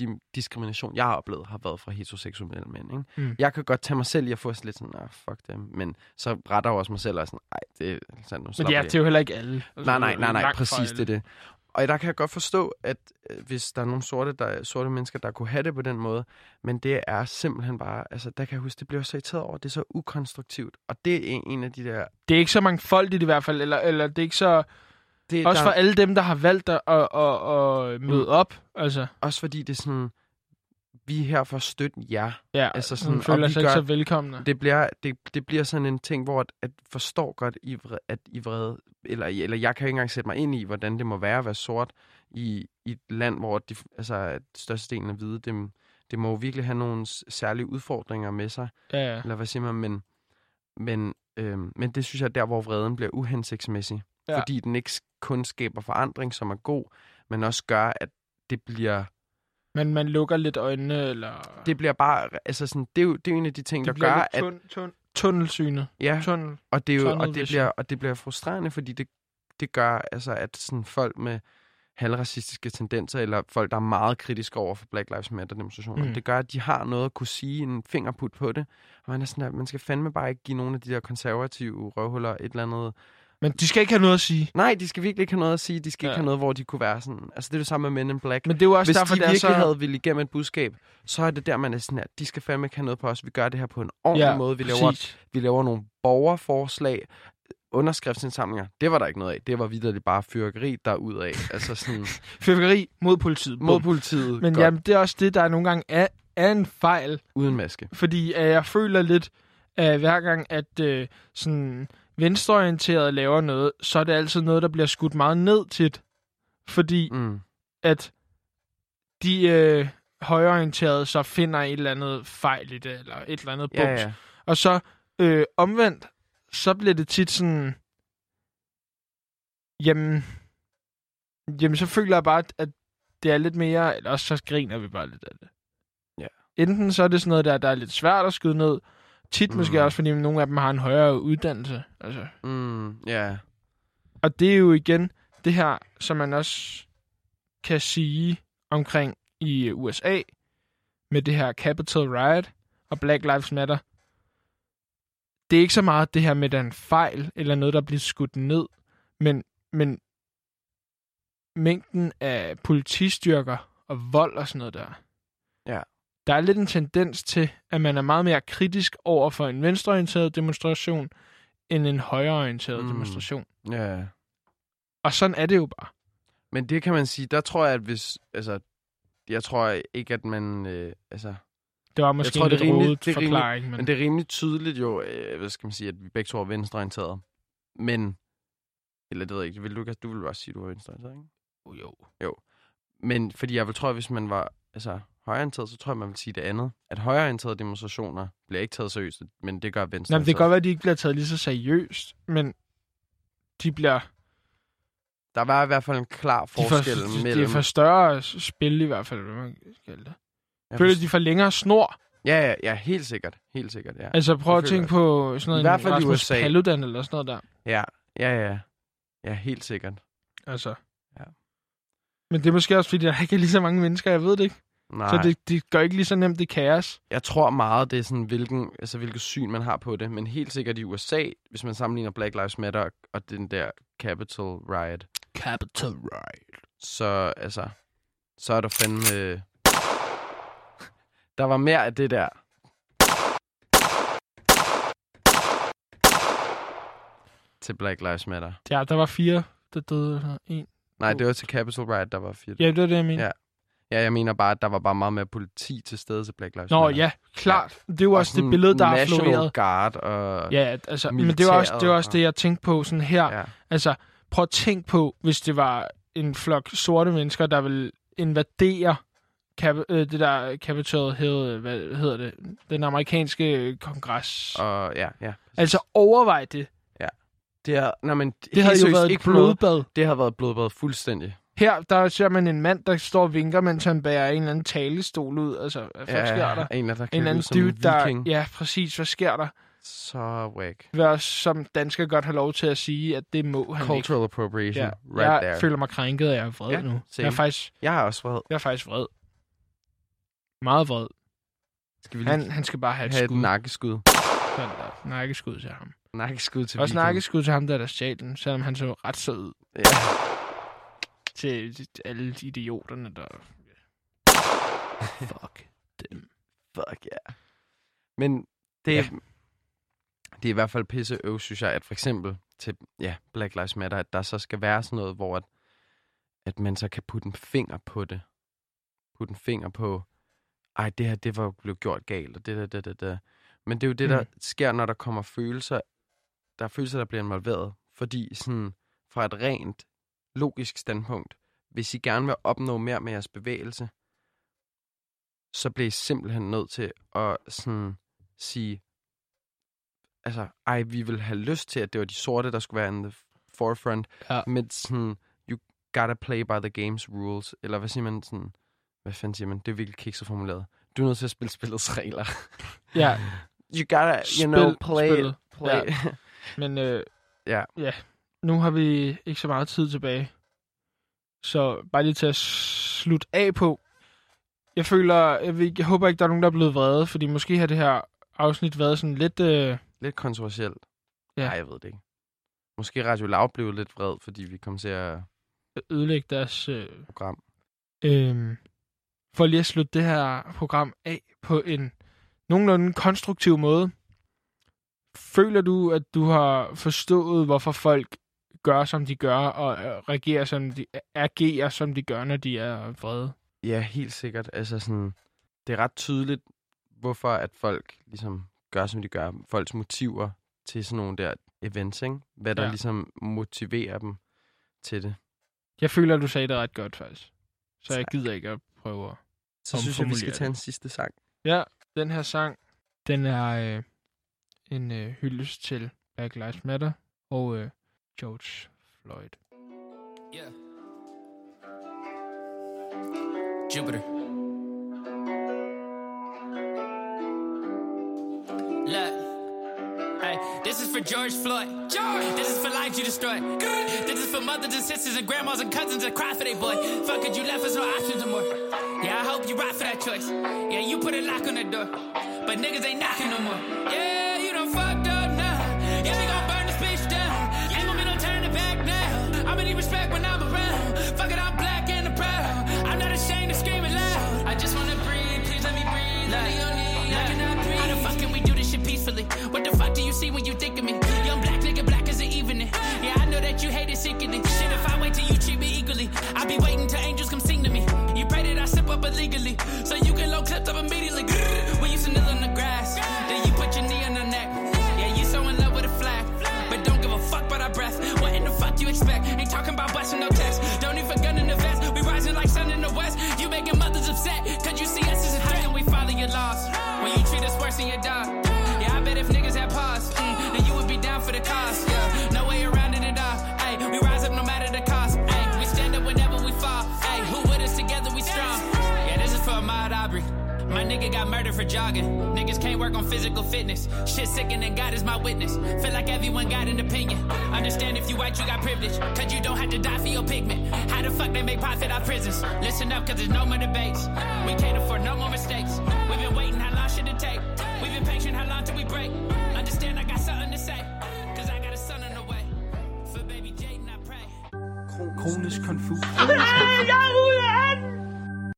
dim- diskrimination, jeg har oplevet, har været fra heteroseksuelle mænd, ikke? Mm. Jeg kan godt tage mig selv i at få sådan lidt sådan, ah, fuck dem, men så retter jeg også mig selv og er sådan, ej, det er sådan, nu Men ja, jeg det er jo heller ikke alle. Nej, nej, nej, nej, præcis det er det. Og der kan jeg godt forstå, at øh, hvis der er nogle sorte, der, sorte mennesker, der kunne have det på den måde, men det er simpelthen bare, altså der kan jeg huske, det bliver så irriteret over, det er så ukonstruktivt. Og det er en, en af de der... Det er ikke så mangfoldigt i hvert fald, eller, eller det er ikke så... Det, Også der, for alle dem, der har valgt at, at, at, at møde Mm. op. Altså, også fordi det er sådan, vi er her for at støtte jer. ja, Altså sådan, hun føler sig ikke gør- så velkomne. Det bliver, det, det bliver sådan en ting, hvor at, at forstår godt, I vre, at I vrede, eller, eller jeg kan ikke engang sætte mig ind i, hvordan det må være at være sort i, i et land, hvor de, altså, størstedelen af hvide, det, det må jo virkelig have nogle særlige udfordringer med sig. Ja, ja. Eller hvad siger man? Men, men, øhm, men det synes jeg er der, hvor vreden bliver uhensigtsmæssig. Ja. Fordi den ikke kun skaber forandring, som er god, men også gør, at det bliver, Men man lukker lidt øjnene, eller... det bliver bare, altså sådan, det er jo, det er jo en af de ting, det der gør, at, tun, tun, tunnelsynet. ja, Tunnel. Og det, er jo, og, det bliver, og det bliver frustrerende, fordi det, det gør, altså, at sådan folk med halvracistiske tendenser, eller folk, der er meget kritiske over for Black Lives Matter-demonstrationer, Mm. mm. det gør, at de har noget at kunne sige, en fingerput på det. Og man er sådan, at man skal fandme bare ikke give nogle af de der konservative røvhuller et eller andet... Men de skal ikke have noget at sige. Nej, de skal virkelig ikke have noget at sige. De skal ja. Ikke have noget, hvor de kunne være sådan... Altså, det er det samme med Men in Black. Men det er jo også Hvis derfor, de virkelig så... havde ville igennem et budskab, så er det der, man er sådan, at de skal fandme ikke have noget på os. Vi gør det her på en ordentlig ja, måde. Vi laver præcis. vi laver nogle borgerforslag, underskriftsindsamlinger. Det var der ikke noget af. Det var vidderligt bare fyrkeri derudad. <laughs> Altså sådan Fyrværkeri mod politiet. mod politiet. Men godt, jamen, det er også det, der nogle gange er, er en fejl. uden maske. Fordi uh, jeg føler lidt, at hver gang, at uh, sådan venstreorienteret laver noget, så er det altid noget, der bliver skudt meget ned til. Fordi Mm. at de uh, højreorienterede så finder et eller andet fejl i det, eller et eller andet bums. Ja, ja. Og så øh, omvendt, så bliver det tit sådan, jamen, jamen så føler jeg bare, at- at det er lidt mere, eller også så griner vi bare lidt af det. Ja. Enten så er det sådan noget, der, der er lidt svært at skyde ned, tit mm. måske også, fordi nogle af dem har en højere uddannelse. Altså. Mm, ja. Og det er jo igen det her, som man også kan sige omkring i USA, med det her Capitol Riot og Black Lives Matter. Det er ikke så meget det her med, at der er en fejl, eller noget, der bliver skudt ned, men, men mængden af politistyrker og vold og sådan noget der. Der er lidt en tendens til, at man er meget mere kritisk over for en venstreorienteret demonstration, end en højreorienteret Mm. demonstration. ja. Og sådan er det jo bare. Men det kan man sige, der tror jeg, at hvis... Altså, jeg tror ikke, at man... Øh, altså, Det var måske tror, en det er lidt rodet det er forklaring, men, men det er rimelig tydeligt jo, øh, hvad skal man sige, at vi begge to er venstreorienterede. Men... Eller det ved jeg ikke. Vil du, ikke- du vil også sige, at du er venstreorienteret, ikke? jo, jo. Men fordi jeg vil tror, at hvis man var altså, højreorienteret, så tror jeg, man vil sige det andet. At højreorienterede demonstrationer bliver ikke taget seriøst, men det gør venstre. Nå, men det kan godt være, at de ikke bliver taget lige så seriøst, men de bliver Der var i hvert fald en klar forskel de, mellem... de får større spil i hvert fald, hvad man kan kalde det. Jeg Føler, forst- de får længere snor. Ja, ja, ja, helt sikkert. Helt sikkert, ja. Altså prøv at det føler tænke på sådan noget, I hvert fald i USA. Paludan eller sådan noget der. Ja, ja, ja. Ja, helt sikkert. Altså. Ja. Men det er måske også, fordi der ikke er lige så mange mennesker, jeg ved det ikke. Nej. Så det, det gør ikke lige så nemt det kaos. Jeg tror meget, det er sådan, hvilken, altså, hvilket syn man har på det. Men helt sikkert i USA, hvis man sammenligner Black Lives Matter og den der Capital Riot. Capital Riot. Så altså, så er der fandme... Øh... Der var mere af det der. Til Black Lives Matter. Ja, der var fire, der døde. En, Nej, det var til Capital Riot, der var fire. Ja, det var det, jeg mener. Ja. Ja, jeg mener bare, at der var bare meget mere politi til stede til Black Lives Nå, Matter. ja, klart. Det er jo Og også det billede, der er floreret. Guard og... Ja, altså, men det var også det, var også militæret det jeg tænkte på sådan her. ja. Altså, prøv at tænke på, hvis det var en flok sorte mennesker, der ville invadere Cap- øh, det der Capitol Hill, hvad hedder det, den amerikanske kongres. Og ja, ja. Altså, overvej det. Det, er, nej, men, Det havde jo været et på noget. blodbad. Det har været blodbad fuldstændig. Her, der ser man en mand, der står og vinker, mens han bærer en eller anden talestol ud. Altså, hvad ja, sker der? en, der En anden dude, der... Ja, præcis. Hvad sker der? Så whack. Jeg også som dansker godt have lov til at sige, at det må han ikke. Cultural appropriation. Ja, Right jeg there. føler mig krænket, og jeg er vred Ja, nu. Jeg same. er, faktisk, Jeg har også vred. jeg er faktisk vred. Meget vred. Skal vi lige Han, han skal bare have et have et skud. nakkeskud? Sådan der. Nakkeskud til ham. Nakkeskud til Også viking. nakkeskud til ham, der der stjal den, selvom han så ret sød ud Ja. Til, til alle de idioterne, der... <laughs> Fuck dem. Fuck ja. Yeah. Men det, Ja. det er i hvert fald pisse øv, synes jeg, at for eksempel til ja, Black Lives Matter, at der så skal være sådan noget, hvor at, at man så kan putte en finger på det. Putte en finger på, ej, det her, det var blevet gjort galt, og det der, det der, det der. Men det er jo det, der Mm. sker, når der kommer følelser, der er følelser, der bliver involveret. Fordi sådan, fra et rent logisk standpunkt, hvis I gerne vil opnå mere med jeres bevægelse, så bliver I simpelthen nødt til at sådan sige, altså, ej, vi vil have lyst til, at det var de sorte, der skulle være in the forefront, Ja. men sådan, you gotta play by the game's rules, eller hvad siger man sådan, hvad fanden siger man, det er virkelig kikset formuleret. Du er nødt til at spille spillets regler. Ja, <laughs> You gotta, Spil you know, play, spillet. play. men øh, Ja. ja, nu har vi ikke så meget tid tilbage. Så bare lige til at slutte af på. Jeg føler, jeg, ved, jeg håber ikke, der er nogen, der er blevet vrede, fordi måske har det her afsnit været sådan lidt... Øh, Lidt kontroversielt. Ja. Nej, jeg ved det ikke. Måske Radio Lav blev lidt vred, fordi vi kom til at ødelægge deres øh, program. Øhm, for lige at slutte det her program af på en nogenlunde konstruktiv måde. Føler du, at du har forstået, hvorfor folk gør, som de gør, og øh, reagerer, som de, agerer, som de gør, når de er vrede? Ja, helt sikkert. Altså sådan, det er ret tydeligt, hvorfor at folk ligesom gør, som de gør. Folks motiver til sådan nogle der events, ikke? Hvad der Ja. ligesom motiverer dem til det. Jeg føler, at du sagde det ret godt, faktisk. Så jeg Tak. gider ikke at prøve at... Så synes jeg, vi skal tage en sidste sang. Ja, den her sang, den er øh, en øh, hyldest til Black Lives Matter og øh, George Floyd. Yeah. Jupiter. Look. Hey, this is for George Floyd. George! This is for lives you destroyed. Good. This is for mothers and sisters and grandmas and cousins that cry for their boy. Fuck it, you left us no options no more. Yeah, I hope you ride for that choice. Yeah, you put a lock on the door. But niggas ain't knocking no more. Yeah, see when you think of me? Young black nigga, black as the evening. Yeah, I know that you hate it secretly. Shit, if I wait till you treat me equally, I'll be waiting till angels come sing to me. You pray that I sip up illegally, so you can low clipped up immediately. Nigga got murdered for jogging. Niggas can't work on physical fitness. Shit sickening, and God is my witness. Feel like everyone got an opinion. Understand if you white, you got privilege. Cause you don't have to die for your pigment. How the fuck they make profit out prisons? Listen up, cause there's no more debates. We can't afford no more mistakes. We've been waiting, how long should it take? We've been patient, how long till we break? Understand, I got something to say. Cause I got a son on the way. For baby Jaden, I pray. Kronisk konfus. Ah!